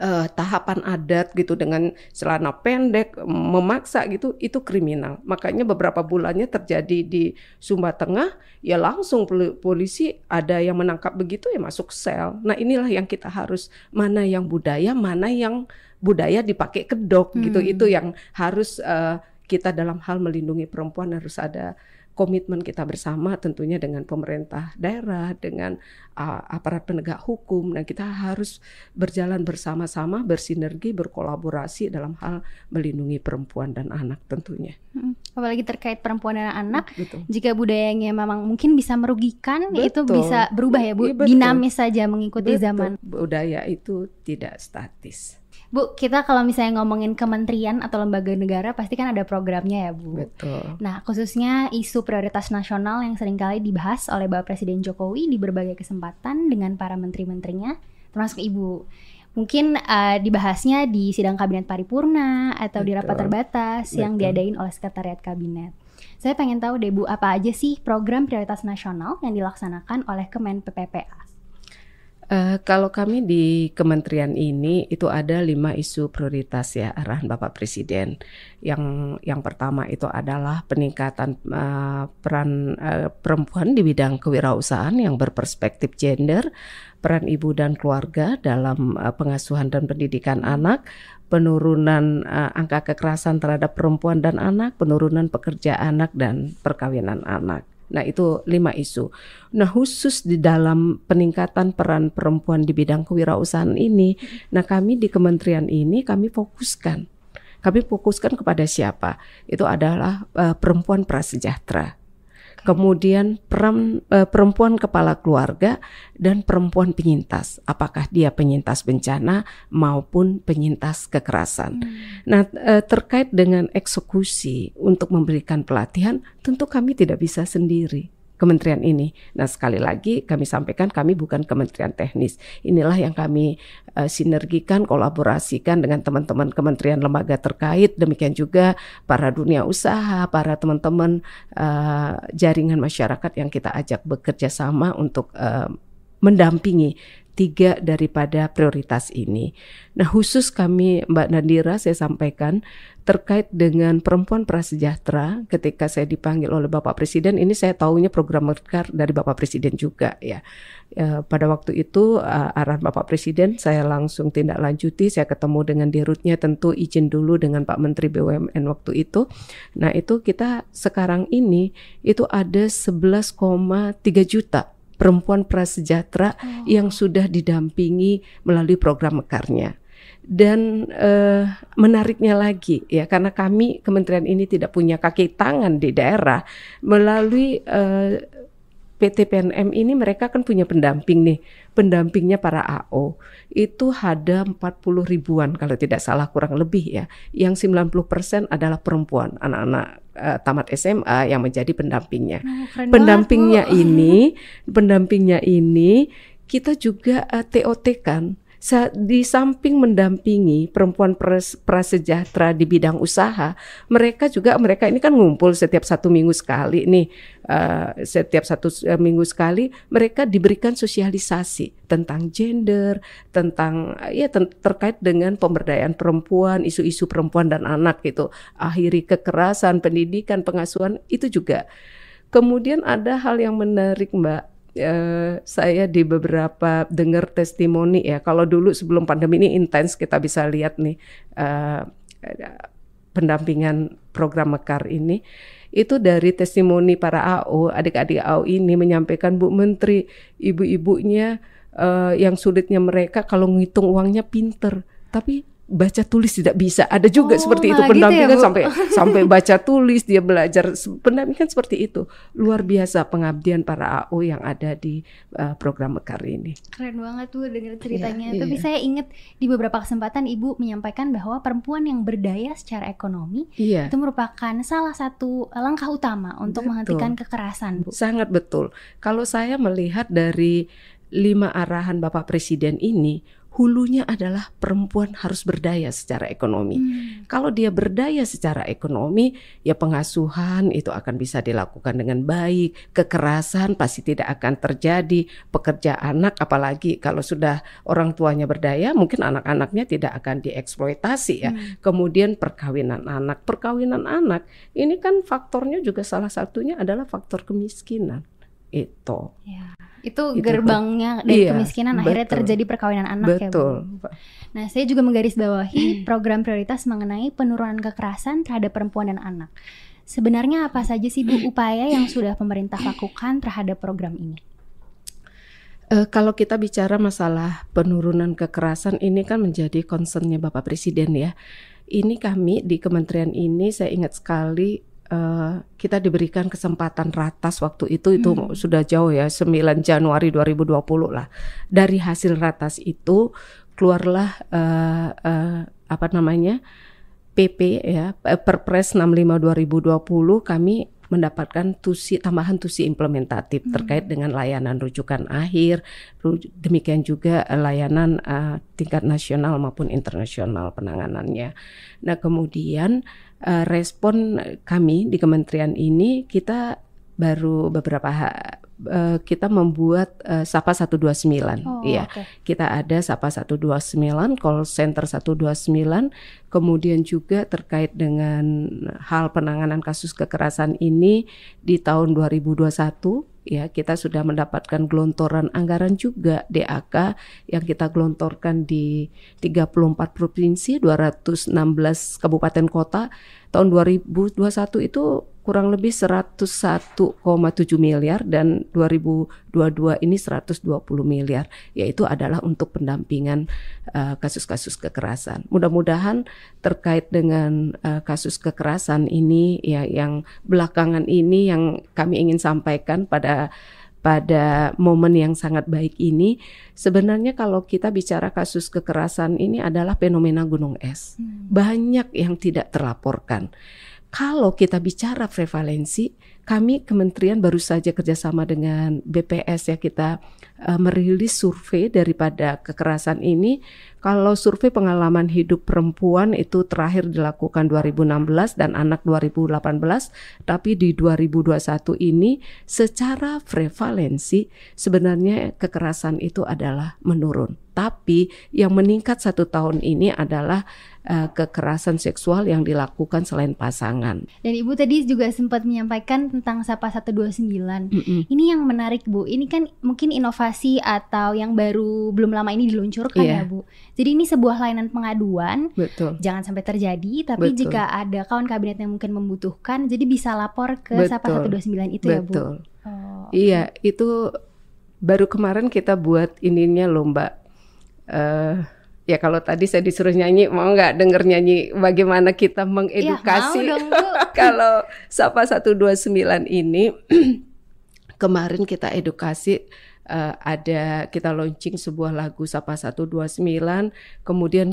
uh, tahapan adat gitu dengan celana pendek memaksa gitu itu kriminal. Makanya beberapa bulannya terjadi di Sumba Tengah ya langsung polisi ada yang menangkap begitu ya masuk sel. Nah, inilah yang kita harus mana yang budaya, mana yang budaya dipakai kedok gitu. hmm. gitu. Itu yang harus uh, kita dalam hal melindungi perempuan harus ada komitmen kita bersama tentunya dengan pemerintah daerah, dengan uh, aparat penegak hukum dan kita harus berjalan bersama-sama, bersinergi, berkolaborasi dalam hal melindungi perempuan dan anak tentunya. Hmm, apalagi terkait perempuan dan anak, betul. jika budayanya memang mungkin bisa merugikan, betul. itu bisa berubah ya Bu, ya, dinamis saja mengikuti betul. zaman. Budaya itu tidak statis. Bu, kita kalau misalnya ngomongin kementerian atau lembaga negara pasti kan ada programnya ya Bu. Betul. Nah khususnya isu prioritas nasional yang sering kali dibahas oleh Bapak Presiden Jokowi di berbagai kesempatan dengan para menteri-menterinya, termasuk Ibu. Mungkin uh, dibahasnya di sidang kabinet paripurna atau Betul. di rapat terbatas Betul. yang diadain oleh sekretariat kabinet. Saya pengen tahu deh Bu, apa aja sih program prioritas nasional yang dilaksanakan oleh Kemen PPPA? Uh, kalau kami di kementerian ini itu ada lima isu prioritas ya arahan Bapak Presiden. Yang yang pertama itu adalah peningkatan uh, peran uh, perempuan di bidang kewirausahaan yang berperspektif gender, peran ibu dan keluarga dalam uh, pengasuhan dan pendidikan anak, penurunan uh, angka kekerasan terhadap perempuan dan anak, penurunan pekerja anak dan perkawinan anak. Nah, itu lima isu. Nah, khusus di dalam peningkatan peran perempuan di bidang kewirausahaan ini, nah kami di kementerian ini kami fokuskan. Kami fokuskan kepada siapa? Itu adalah uh, perempuan prasejahtera kemudian uh, perempuan kepala keluarga dan perempuan penyintas. Apakah dia penyintas bencana maupun penyintas kekerasan. Hmm. Nah, uh, terkait dengan eksekusi untuk memberikan pelatihan, tentu kami tidak bisa sendiri kementerian ini. Nah, sekali lagi kami sampaikan kami bukan kementerian teknis. Inilah yang kami uh, sinergikan, kolaborasikan dengan teman-teman kementerian lembaga terkait, demikian juga para dunia usaha, para teman-teman uh, jaringan masyarakat yang kita ajak bekerja sama untuk uh, mendampingi tiga daripada prioritas ini. Nah, khusus kami Mbak Nadira saya sampaikan terkait dengan perempuan prasejahtera ketika saya dipanggil oleh Bapak Presiden ini saya tahunya program Mekar dari Bapak Presiden juga ya. ya pada waktu itu uh, arahan Bapak Presiden saya langsung tindak lanjuti saya ketemu dengan dirutnya tentu izin dulu dengan Pak Menteri BUMN waktu itu. Nah, itu kita sekarang ini itu ada 11,3 juta perempuan prasejahtera oh. yang sudah didampingi melalui program mekarnya dan uh, menariknya lagi ya karena kami kementerian ini tidak punya kaki tangan di daerah melalui uh, eh, PT PNM ini mereka kan punya pendamping nih pendampingnya para AO itu ada 40 ribuan kalau tidak salah kurang lebih ya. Yang 90% adalah perempuan anak-anak uh, tamat SMA yang menjadi pendampingnya. Oh, pendampingnya banget, ini pendampingnya ini kita juga uh, TOT kan di samping mendampingi perempuan prasejahtera di bidang usaha, mereka juga mereka ini kan ngumpul setiap satu minggu sekali nih, uh, setiap satu uh, minggu sekali mereka diberikan sosialisasi tentang gender, tentang ya terkait dengan pemberdayaan perempuan, isu-isu perempuan dan anak gitu, akhiri kekerasan, pendidikan, pengasuhan itu juga. Kemudian ada hal yang menarik Mbak uh, saya di beberapa dengar testimoni ya. Kalau dulu sebelum pandemi ini intens kita bisa lihat nih uh, pendampingan program Mekar ini itu dari testimoni para AO, adik-adik AO ini menyampaikan Bu Menteri, ibu-ibunya uh, yang sulitnya mereka kalau ngitung uangnya pinter, tapi baca tulis tidak bisa. Ada juga oh, seperti itu pendampingan gitu ya, sampai sampai baca tulis dia belajar pendampingan seperti itu. Luar biasa pengabdian para AO yang ada di uh, program Mekar ini. Keren banget tuh dengar ceritanya. Ya, Tapi iya. saya ingat di beberapa kesempatan Ibu menyampaikan bahwa perempuan yang berdaya secara ekonomi iya. itu merupakan salah satu langkah utama untuk betul. menghentikan kekerasan, Bu. Sangat betul. Kalau saya melihat dari lima arahan Bapak Presiden ini hulunya adalah perempuan harus berdaya secara ekonomi. Hmm. Kalau dia berdaya secara ekonomi, ya pengasuhan itu akan bisa dilakukan dengan baik, kekerasan pasti tidak akan terjadi, pekerja anak apalagi kalau sudah orang tuanya berdaya, mungkin anak-anaknya tidak akan dieksploitasi ya. Hmm. Kemudian perkawinan anak, perkawinan anak ini kan faktornya juga salah satunya adalah faktor kemiskinan itu. Ya itu, gerbangnya dari iya, kemiskinan betul. akhirnya terjadi perkawinan anak ya, betul. ya Bu. Nah, saya juga menggarisbawahi program prioritas mengenai penurunan kekerasan terhadap perempuan dan anak. Sebenarnya apa saja sih Bu upaya yang sudah pemerintah lakukan terhadap program ini? Uh, kalau kita bicara masalah penurunan kekerasan ini kan menjadi concernnya Bapak Presiden ya. Ini kami di kementerian ini saya ingat sekali Uh, kita diberikan kesempatan ratas waktu itu itu hmm. sudah jauh ya 9 Januari 2020 lah dari hasil ratas itu keluarlah uh, uh, apa namanya PP ya Perpres 65 2020 kami mendapatkan tusi tambahan tusi implementatif hmm. terkait dengan layanan rujukan akhir demikian juga layanan uh, tingkat nasional maupun internasional penanganannya. Nah, kemudian uh, respon kami di kementerian ini kita baru beberapa uh, kita membuat uh, Sapa 129. Oh, iya. Okay. Kita ada Sapa 129, call center 129, kemudian juga terkait dengan hal penanganan kasus kekerasan ini di tahun 2021 ya kita sudah mendapatkan gelontoran anggaran juga DAK yang kita gelontorkan di 34 provinsi 216 kabupaten kota tahun 2021 itu kurang lebih 101,7 miliar dan 2022 ini 120 miliar yaitu adalah untuk pendampingan uh, kasus-kasus uh, kekerasan. Mudah-mudahan terkait dengan uh, kasus kekerasan ini ya yang belakangan ini yang kami ingin sampaikan pada pada momen yang sangat baik ini sebenarnya kalau kita bicara kasus kekerasan ini adalah fenomena gunung es. Hmm. Banyak yang tidak terlaporkan. Kalau kita bicara prevalensi, kami kementerian baru saja kerjasama dengan BPS ya kita uh, merilis survei daripada kekerasan ini. Kalau survei pengalaman hidup perempuan itu terakhir dilakukan 2016 dan anak 2018, tapi di 2021 ini secara prevalensi sebenarnya kekerasan itu adalah menurun. Tapi yang meningkat satu tahun ini adalah uh, kekerasan seksual yang dilakukan selain pasangan. Dan Ibu tadi juga sempat menyampaikan tentang Sapa 129. Mm -mm. Ini yang menarik Bu. Ini kan mungkin inovasi atau yang baru belum lama ini diluncurkan yeah. ya Bu. Jadi ini sebuah layanan pengaduan. Betul. Jangan sampai terjadi. Tapi Betul. jika ada kawan kabinet yang mungkin membutuhkan, jadi bisa lapor ke Betul. Sapa 129 itu Betul. ya Bu. Betul. Oh, Iya itu baru kemarin kita buat ininya lomba uh, ya kalau tadi saya disuruh nyanyi mau nggak denger nyanyi bagaimana kita mengedukasi ya, dong, kalau Sapa 129 ini kemarin kita edukasi uh, ada kita launching sebuah lagu Sapa 129 kemudian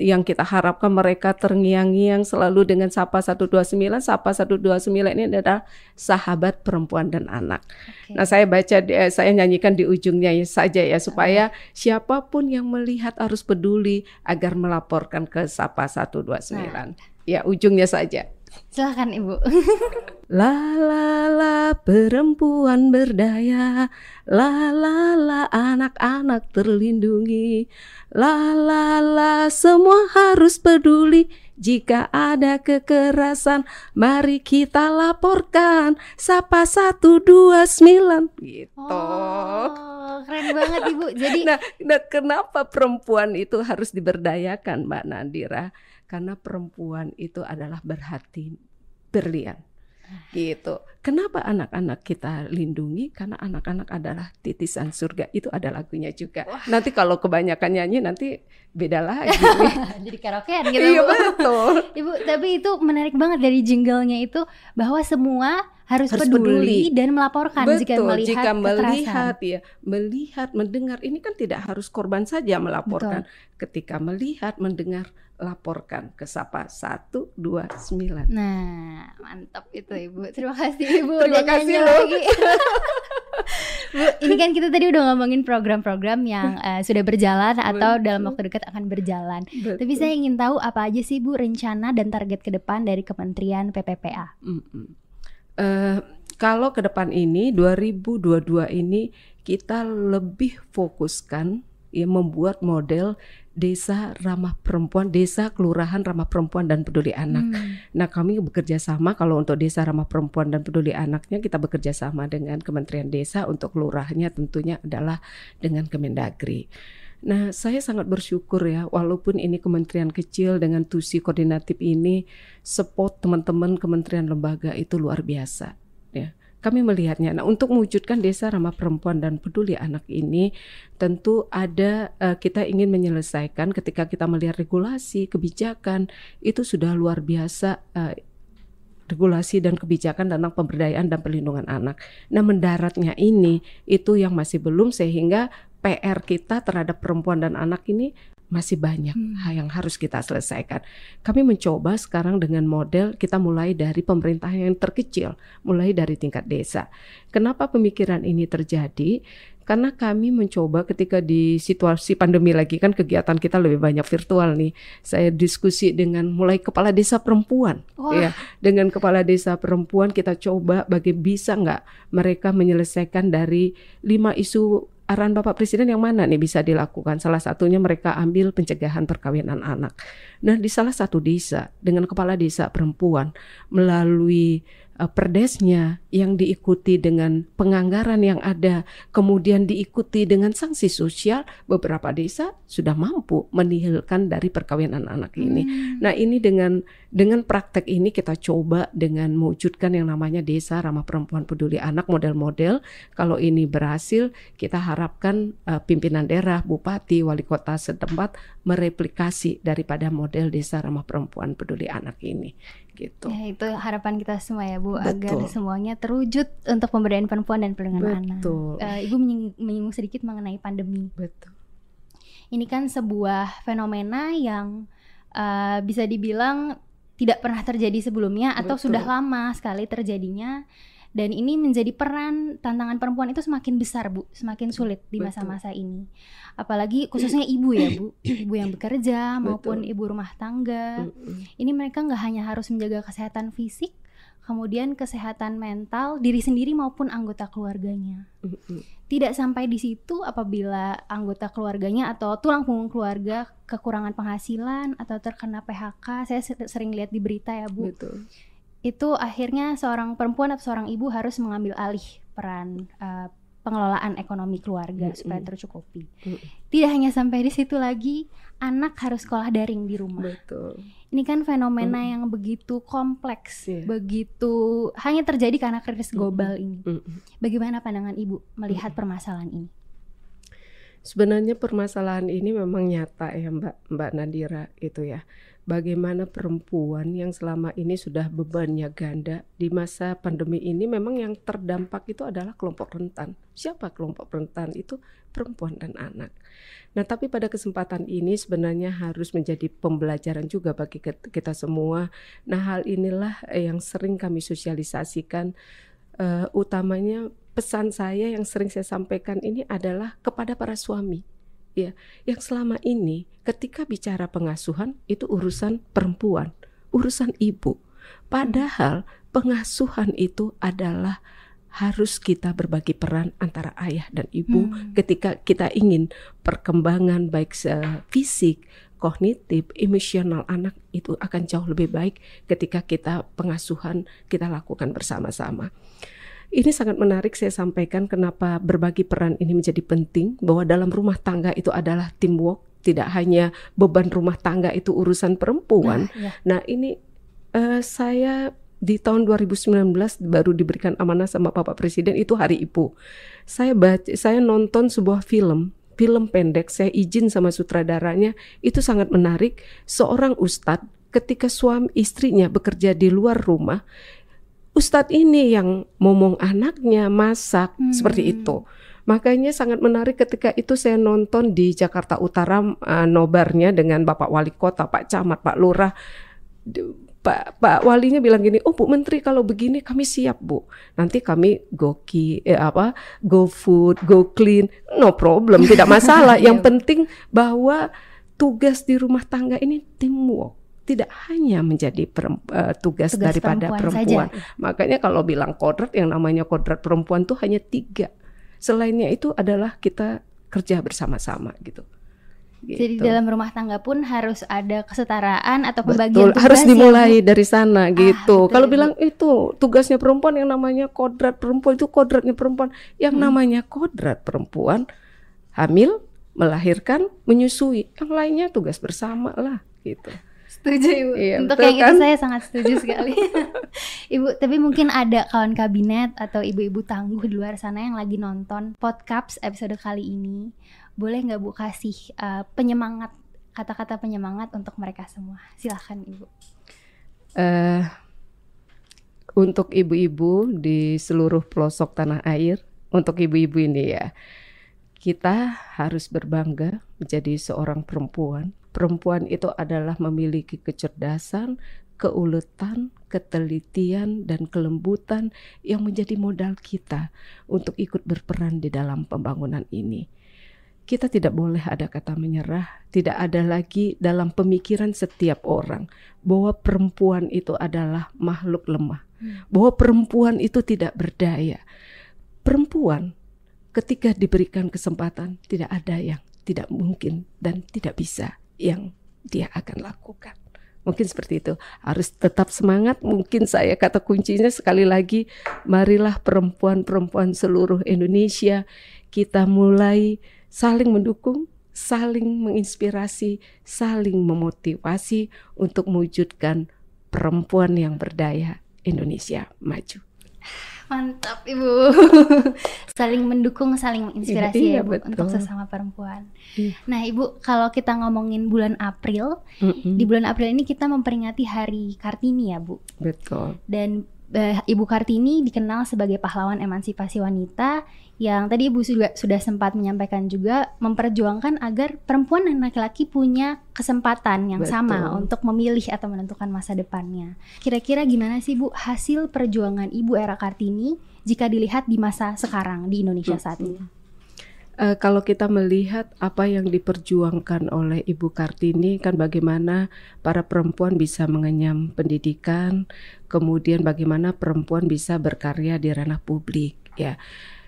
yang kita harapkan mereka terngiang-ngiang selalu dengan Sapa 129 Sapa 129 ini adalah sahabat perempuan dan anak. Okay. Nah, saya baca eh, saya nyanyikan di ujungnya saja ya supaya okay. siapa pun yang melihat harus peduli agar melaporkan ke Sapa 129. Nah. Ya, ujungnya saja. Silahkan Ibu. la la la perempuan berdaya, la la la anak-anak terlindungi, la la la semua harus peduli. Jika ada kekerasan, mari kita laporkan. Sapa satu dua sembilan gitu. Oh, keren banget ibu. Jadi, nah, nah kenapa perempuan itu harus diberdayakan, Mbak Nadira? Karena perempuan itu adalah berhati berlian gitu. Kenapa anak-anak kita lindungi? Karena anak-anak adalah titisan surga. Itu ada lagunya juga. Wah. Nanti kalau kebanyakan nyanyi nanti beda lagi. Jadi karaokean gitu. Iya betul. Ibu, tapi itu menarik banget dari jinglenya itu bahwa semua harus, harus peduli, peduli dan melaporkan Betul, jika melihat jika melihat ya melihat mendengar ini kan tidak harus korban saja melaporkan Betul. ketika melihat mendengar laporkan ke Sapa 129. Nah, mantap itu Ibu. Terima kasih Ibu Terima kasih loh. Lagi. Bu, ini kan kita tadi udah ngomongin program-program yang uh, sudah berjalan atau Betul. dalam waktu dekat akan berjalan. Betul. Tapi saya ingin tahu apa aja sih Bu rencana dan target ke depan dari Kementerian PPPA. Mm -mm. Uh, kalau ke depan ini 2022 ini kita lebih fokuskan ya membuat model desa ramah perempuan, desa kelurahan ramah perempuan dan peduli anak. Hmm. Nah, kami bekerja sama kalau untuk desa ramah perempuan dan peduli anaknya kita bekerja sama dengan Kementerian Desa untuk kelurahnya tentunya adalah dengan Kemendagri. Nah, saya sangat bersyukur ya, walaupun ini kementerian kecil dengan tusi koordinatif ini, support teman-teman kementerian lembaga itu luar biasa. Kami melihatnya. Nah, untuk mewujudkan desa ramah perempuan dan peduli anak ini, tentu ada uh, kita ingin menyelesaikan ketika kita melihat regulasi, kebijakan itu sudah luar biasa. Uh, regulasi dan kebijakan tentang pemberdayaan dan perlindungan anak. Nah, mendaratnya ini itu yang masih belum sehingga PR kita terhadap perempuan dan anak ini masih banyak hmm. yang harus kita selesaikan. Kami mencoba sekarang dengan model kita mulai dari pemerintah yang terkecil, mulai dari tingkat desa. Kenapa pemikiran ini terjadi? Karena kami mencoba ketika di situasi pandemi lagi kan kegiatan kita lebih banyak virtual nih. Saya diskusi dengan mulai kepala desa perempuan, Wah. ya dengan kepala desa perempuan kita coba bagi bisa nggak mereka menyelesaikan dari lima isu arahan Bapak Presiden yang mana nih bisa dilakukan? Salah satunya mereka ambil pencegahan perkawinan anak. Nah, di salah satu desa dengan kepala desa perempuan melalui perdesnya yang diikuti dengan penganggaran yang ada, kemudian diikuti dengan sanksi sosial, beberapa desa sudah mampu menihilkan dari perkawinan anak ini. Hmm. Nah, ini dengan dengan praktek ini kita coba dengan mewujudkan yang namanya desa ramah perempuan peduli anak model-model. Kalau ini berhasil, kita harapkan uh, pimpinan daerah, bupati, wali kota setempat mereplikasi daripada model desa ramah perempuan peduli anak ini gitu. Ya, itu harapan kita semua ya Bu agar Betul. semuanya terwujud untuk pemberdayaan perempuan dan perlindungan anak. Betul. Eh, Ibu menying- menyinggung sedikit mengenai pandemi. Betul. Ini kan sebuah fenomena yang eh, bisa dibilang tidak pernah terjadi sebelumnya atau Betul. sudah lama sekali terjadinya dan ini menjadi peran tantangan perempuan itu semakin besar Bu, semakin sulit di masa-masa ini. Apalagi khususnya ibu ya Bu, ibu yang bekerja maupun Betul. ibu rumah tangga. Ini mereka nggak hanya harus menjaga kesehatan fisik, kemudian kesehatan mental diri sendiri maupun anggota keluarganya. Tidak sampai di situ apabila anggota keluarganya atau tulang punggung keluarga kekurangan penghasilan atau terkena PHK. Saya se- sering lihat di berita ya Bu. Betul. Itu akhirnya seorang perempuan atau seorang ibu harus mengambil alih peran eh, pengelolaan ekonomi keluarga Mm-mm. supaya tercukupi. Mm. Tidak hanya sampai di situ lagi, anak harus sekolah daring di rumah. Betul. Ini kan fenomena Mm. yang begitu kompleks, Iya. begitu hanya terjadi karena krisis global ini. Bagaimana pandangan Ibu melihat permasalahan ini? Sebenarnya permasalahan ini memang nyata ya Mbak Mbak Nadira itu ya. Bagaimana perempuan yang selama ini sudah bebannya ganda di masa pandemi ini memang yang terdampak itu adalah kelompok rentan. Siapa kelompok rentan? Itu perempuan dan anak. Nah, tapi pada kesempatan ini sebenarnya harus menjadi pembelajaran juga bagi kita semua. Nah, hal inilah eh, yang sering kami sosialisasikan eh, utamanya pesan saya yang sering saya sampaikan ini adalah kepada para suami ya yang selama ini ketika bicara pengasuhan itu urusan perempuan urusan ibu padahal pengasuhan itu adalah harus kita berbagi peran antara ayah dan ibu Hmm. ketika kita ingin perkembangan baik fisik kognitif, emosional anak itu akan jauh lebih baik ketika kita pengasuhan kita lakukan bersama-sama. Ini sangat menarik saya sampaikan kenapa berbagi peran ini menjadi penting bahwa dalam rumah tangga itu adalah teamwork, tidak hanya beban rumah tangga itu urusan perempuan. Nah, ya. Nah, ini eh, saya di tahun 2019 baru diberikan amanah sama Bapak Presiden itu Hari Ibu. Saya baca saya nonton sebuah film film pendek saya izin sama sutradaranya itu sangat menarik seorang ustadz ketika suami istrinya bekerja di luar rumah ustadz ini yang ngomong anaknya masak Hmm. seperti itu makanya sangat menarik ketika itu saya nonton di Jakarta Utara eh, nobarnya dengan Bapak Wali Kota Pak Camat Pak Lurah Pak Pak Walinya bilang gini, oh Bu Menteri kalau begini kami siap Bu. Nanti kami go ki, eh, apa go food, go clean, no problem, tidak masalah. Yang Iya. penting bahwa tugas di rumah tangga ini teamwork, tidak hanya menjadi perem- eh, tugas, Tugas daripada perempuan perempuan. saja. Makanya kalau bilang kodrat yang namanya kodrat perempuan tuh hanya tiga. Selainnya itu adalah kita kerja bersama-sama gitu. Jadi Gitu. dalam rumah tangga pun harus ada kesetaraan atau pembagian Betul, tugas harus ya, dimulai Bu? dari sana gitu. betul Kalau ya, bilang itu tugasnya perempuan yang namanya kodrat perempuan itu kodratnya perempuan. Yang Hmm. namanya kodrat perempuan hamil, melahirkan, menyusui. Yang lainnya tugas bersama lah gitu. Setuju Ibu. Iya, Untuk betul yang kan? itu saya sangat setuju sekali. Ibu, tapi mungkin ada kawan kabinet atau ibu-ibu tangguh di luar sana yang lagi nonton podcast episode kali ini. Boleh nggak Bu kasih uh, penyemangat kata-kata penyemangat untuk mereka semua? Silahkan Ibu. eh untuk ibu-ibu di seluruh pelosok tanah air, untuk ibu-ibu ini ya, kita harus berbangga menjadi seorang perempuan. Perempuan itu adalah memiliki kecerdasan, keuletan, ketelitian, dan kelembutan yang menjadi modal kita untuk ikut berperan di dalam pembangunan ini. Kita tidak boleh ada kata menyerah, tidak ada lagi dalam pemikiran setiap orang bahwa perempuan itu adalah makhluk lemah, Hmm. bahwa perempuan itu tidak berdaya. Perempuan ketika diberikan kesempatan tidak ada yang tidak mungkin dan tidak bisa yang dia akan lakukan. Mungkin seperti itu. Harus tetap semangat. Mungkin saya kata kuncinya sekali lagi, marilah perempuan-perempuan seluruh Indonesia kita mulai saling mendukung, saling menginspirasi, saling memotivasi untuk mewujudkan perempuan yang berdaya Indonesia maju. Mantap Ibu. saling mendukung, saling menginspirasi Iya, ya Bu betul. untuk sesama perempuan. Iya. Nah Ibu, kalau kita ngomongin bulan April, Mm-mm, di bulan April ini kita memperingati Hari Kartini ya Bu. betul. Dan Ibu Kartini dikenal sebagai pahlawan emansipasi wanita yang tadi Ibu sudah sudah sempat menyampaikan juga memperjuangkan agar perempuan dan laki-laki punya kesempatan yang sama Betul. untuk memilih atau menentukan masa depannya. Kira-kira gimana sih Bu hasil perjuangan Ibu era Kartini jika dilihat di masa sekarang di Indonesia saat ini? Eh, kalau kita melihat apa yang diperjuangkan oleh Ibu Kartini kan bagaimana para perempuan bisa mengenyam pendidikan, kemudian bagaimana perempuan bisa berkarya di ranah publik ya.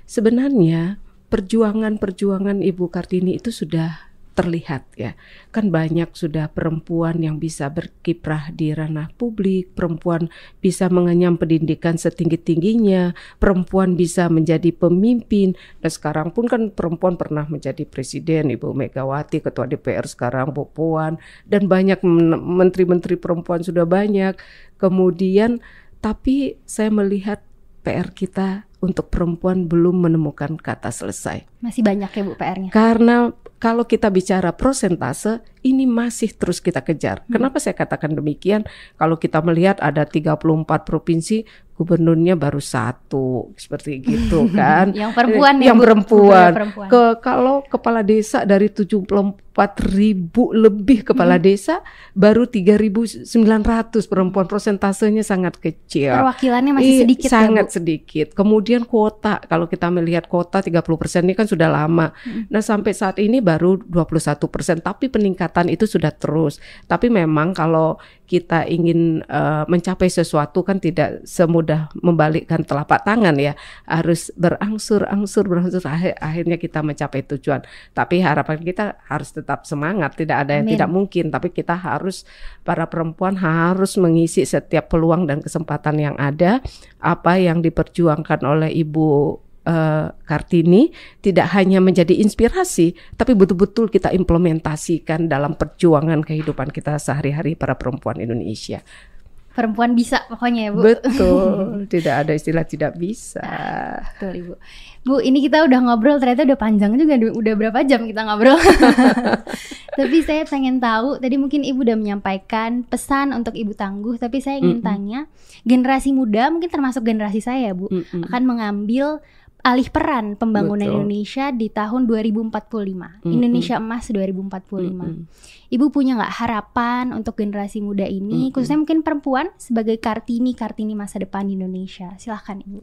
Sebenarnya perjuangan-perjuangan Ibu Kartini itu sudah terlihat ya. Kan banyak sudah perempuan yang bisa berkiprah di ranah publik, perempuan bisa mengenyam pendidikan setinggi-tingginya, perempuan bisa menjadi pemimpin. Dan sekarang pun kan perempuan pernah menjadi presiden, Ibu Megawati, ketua DPR sekarang Bu Puan dan banyak men- menteri-menteri perempuan sudah banyak. Kemudian tapi saya melihat PR kita untuk perempuan belum menemukan kata selesai. Masih banyak ya Bu PR-nya. Karena kalau kita bicara prosentase, ini masih terus kita kejar. Hmm. Kenapa saya katakan demikian? Kalau kita melihat ada 34 provinsi, gubernurnya baru satu, seperti gitu kan. Yang perempuan ya, yang Bu? perempuan. Perempuan. Ke kalau kepala desa dari 74 ribu lebih kepala Hmm. desa, baru 3.900 perempuan. Prosentasenya sangat kecil. Perwakilannya masih Iya, sedikit sangat ya Bu. sedikit. Kemudian kuota, kalau kita melihat kuota 30% ini kan sudah lama. Mm. Nah, sampai saat ini baru 21%, tapi peningkatan itu sudah terus. Tapi memang kalau kita ingin eh, mencapai sesuatu kan tidak semudah membalikkan telapak tangan ya. Harus berangsur-angsur berangsur akhir- akhirnya kita mencapai tujuan. Tapi harapan kita harus tetap semangat, tidak ada yang Amin. tidak mungkin, tapi kita harus para perempuan harus mengisi setiap peluang dan kesempatan yang ada apa yang diperjuangkan oleh Ibu eh, Kartini tidak hanya menjadi inspirasi, tapi betul-betul kita implementasikan dalam perjuangan kehidupan kita sehari-hari para perempuan Indonesia. Perempuan bisa pokoknya ya Bu. Betul, tidak ada istilah tidak bisa. Betul Ibu. Bu, ini kita udah ngobrol ternyata udah panjang juga, udah berapa jam kita ngobrol. tapi saya pengen tahu, tadi mungkin Ibu udah menyampaikan pesan untuk Ibu Tangguh, tapi saya ingin Mm-mm. tanya, generasi muda mungkin termasuk generasi saya, Bu, Mm-mm. akan mengambil alih peran pembangunan Betul. Indonesia di tahun 2045. Mm-mm. Indonesia Emas 2045. Mm-mm. Ibu punya nggak harapan untuk generasi muda ini, Mm-mm. khususnya mungkin perempuan sebagai Kartini Kartini masa depan di Indonesia? Silahkan Ibu.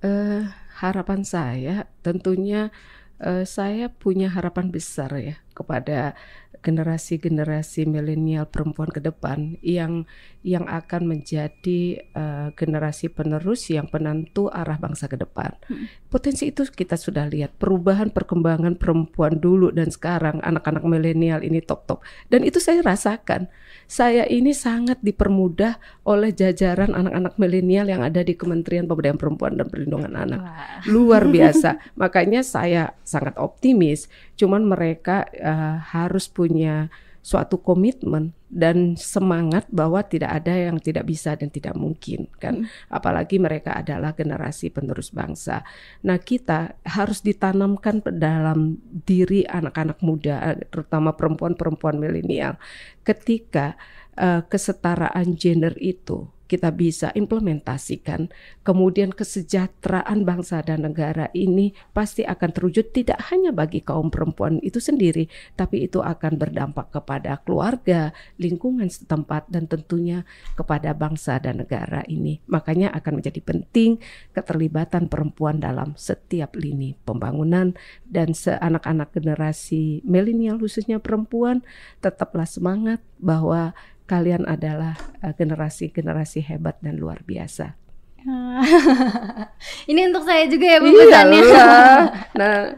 Eh, harapan saya tentunya eh, saya punya harapan besar ya kepada generasi-generasi milenial perempuan ke depan yang yang akan menjadi eh, generasi penerus yang penentu arah bangsa ke depan. Hmm. Potensi itu kita sudah lihat perubahan perkembangan perempuan dulu dan sekarang anak-anak milenial ini top-top dan itu saya rasakan. Saya ini sangat dipermudah oleh jajaran anak-anak milenial yang ada di Kementerian Pemberdayaan Perempuan dan Perlindungan Anak Wah. luar biasa. Makanya saya sangat optimis. Cuman mereka eh, harus punya suatu komitmen dan semangat bahwa tidak ada yang tidak bisa dan tidak mungkin kan. Apalagi mereka adalah generasi penerus bangsa. Nah, kita harus ditanamkan dalam diri anak-anak muda eh, terutama perempuan-perempuan milenial ketika eh, kesetaraan gender itu kita bisa implementasikan kemudian kesejahteraan bangsa dan negara ini pasti akan terwujud tidak hanya bagi kaum perempuan itu sendiri tapi itu akan berdampak kepada keluarga, lingkungan setempat dan tentunya kepada bangsa dan negara ini. Makanya akan menjadi penting keterlibatan perempuan dalam setiap lini pembangunan dan seanak-anak generasi milenial khususnya perempuan tetaplah semangat bahwa kalian adalah eh, generasi-generasi hebat dan luar biasa. Ini untuk saya juga ya Bu Iya pesannya. Nah,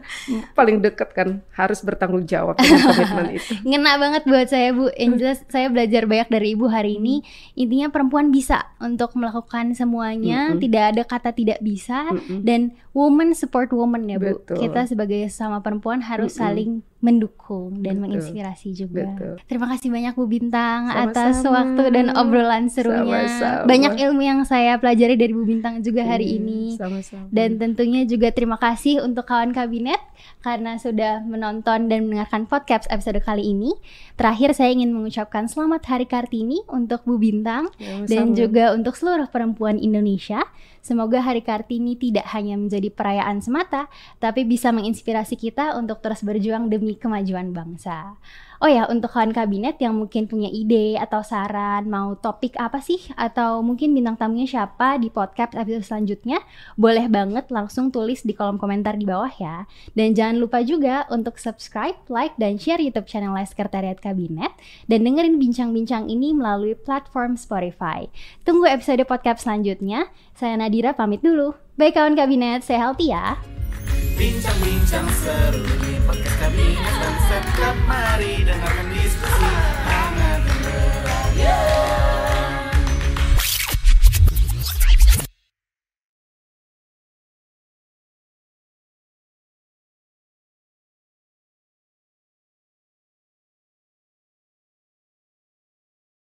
paling dekat kan harus bertanggung jawab dengan komitmen itu. Ngena banget buat saya Bu. Yang jelas saya belajar banyak dari Ibu hari ini. Intinya perempuan bisa untuk melakukan semuanya, Mm-mm. tidak ada kata tidak bisa Mm-mm. dan woman support woman ya Bu. Betul. Kita sebagai sama perempuan harus Mm-mm. saling mendukung dan Betul. menginspirasi juga. Betul. Terima kasih banyak Bu Bintang Sama-sama. atas waktu dan obrolan serunya. Sama-sama. Banyak ilmu yang saya pelajari dari Bu Bintang juga hari Iya, ini. Sama-sama. Dan tentunya juga terima kasih untuk kawan kabinet karena sudah menonton dan mendengarkan podcast episode kali ini. Terakhir saya ingin mengucapkan selamat Hari Kartini untuk Bu Bintang dan Sama-sama. juga untuk seluruh perempuan Indonesia. Semoga Hari Kartini tidak hanya menjadi perayaan semata, tapi bisa menginspirasi kita untuk terus berjuang demi kemajuan bangsa. Oh ya, untuk kawan kabinet yang mungkin punya ide atau saran, mau topik apa sih, atau mungkin bintang tamunya siapa di podcast episode selanjutnya, boleh banget langsung tulis di kolom komentar di bawah ya. Dan jangan lupa juga untuk subscribe, like, dan share YouTube channel Sekretariat Kabinet, dan dengerin bincang-bincang ini melalui platform Spotify. Tunggu episode podcast selanjutnya. Saya Nadira pamit dulu. Baik kawan kabinet, saya healthy ya. Bincang-bincang seru Podcast kami dan setiap mari dengarkan diskusi hangat dan beragam.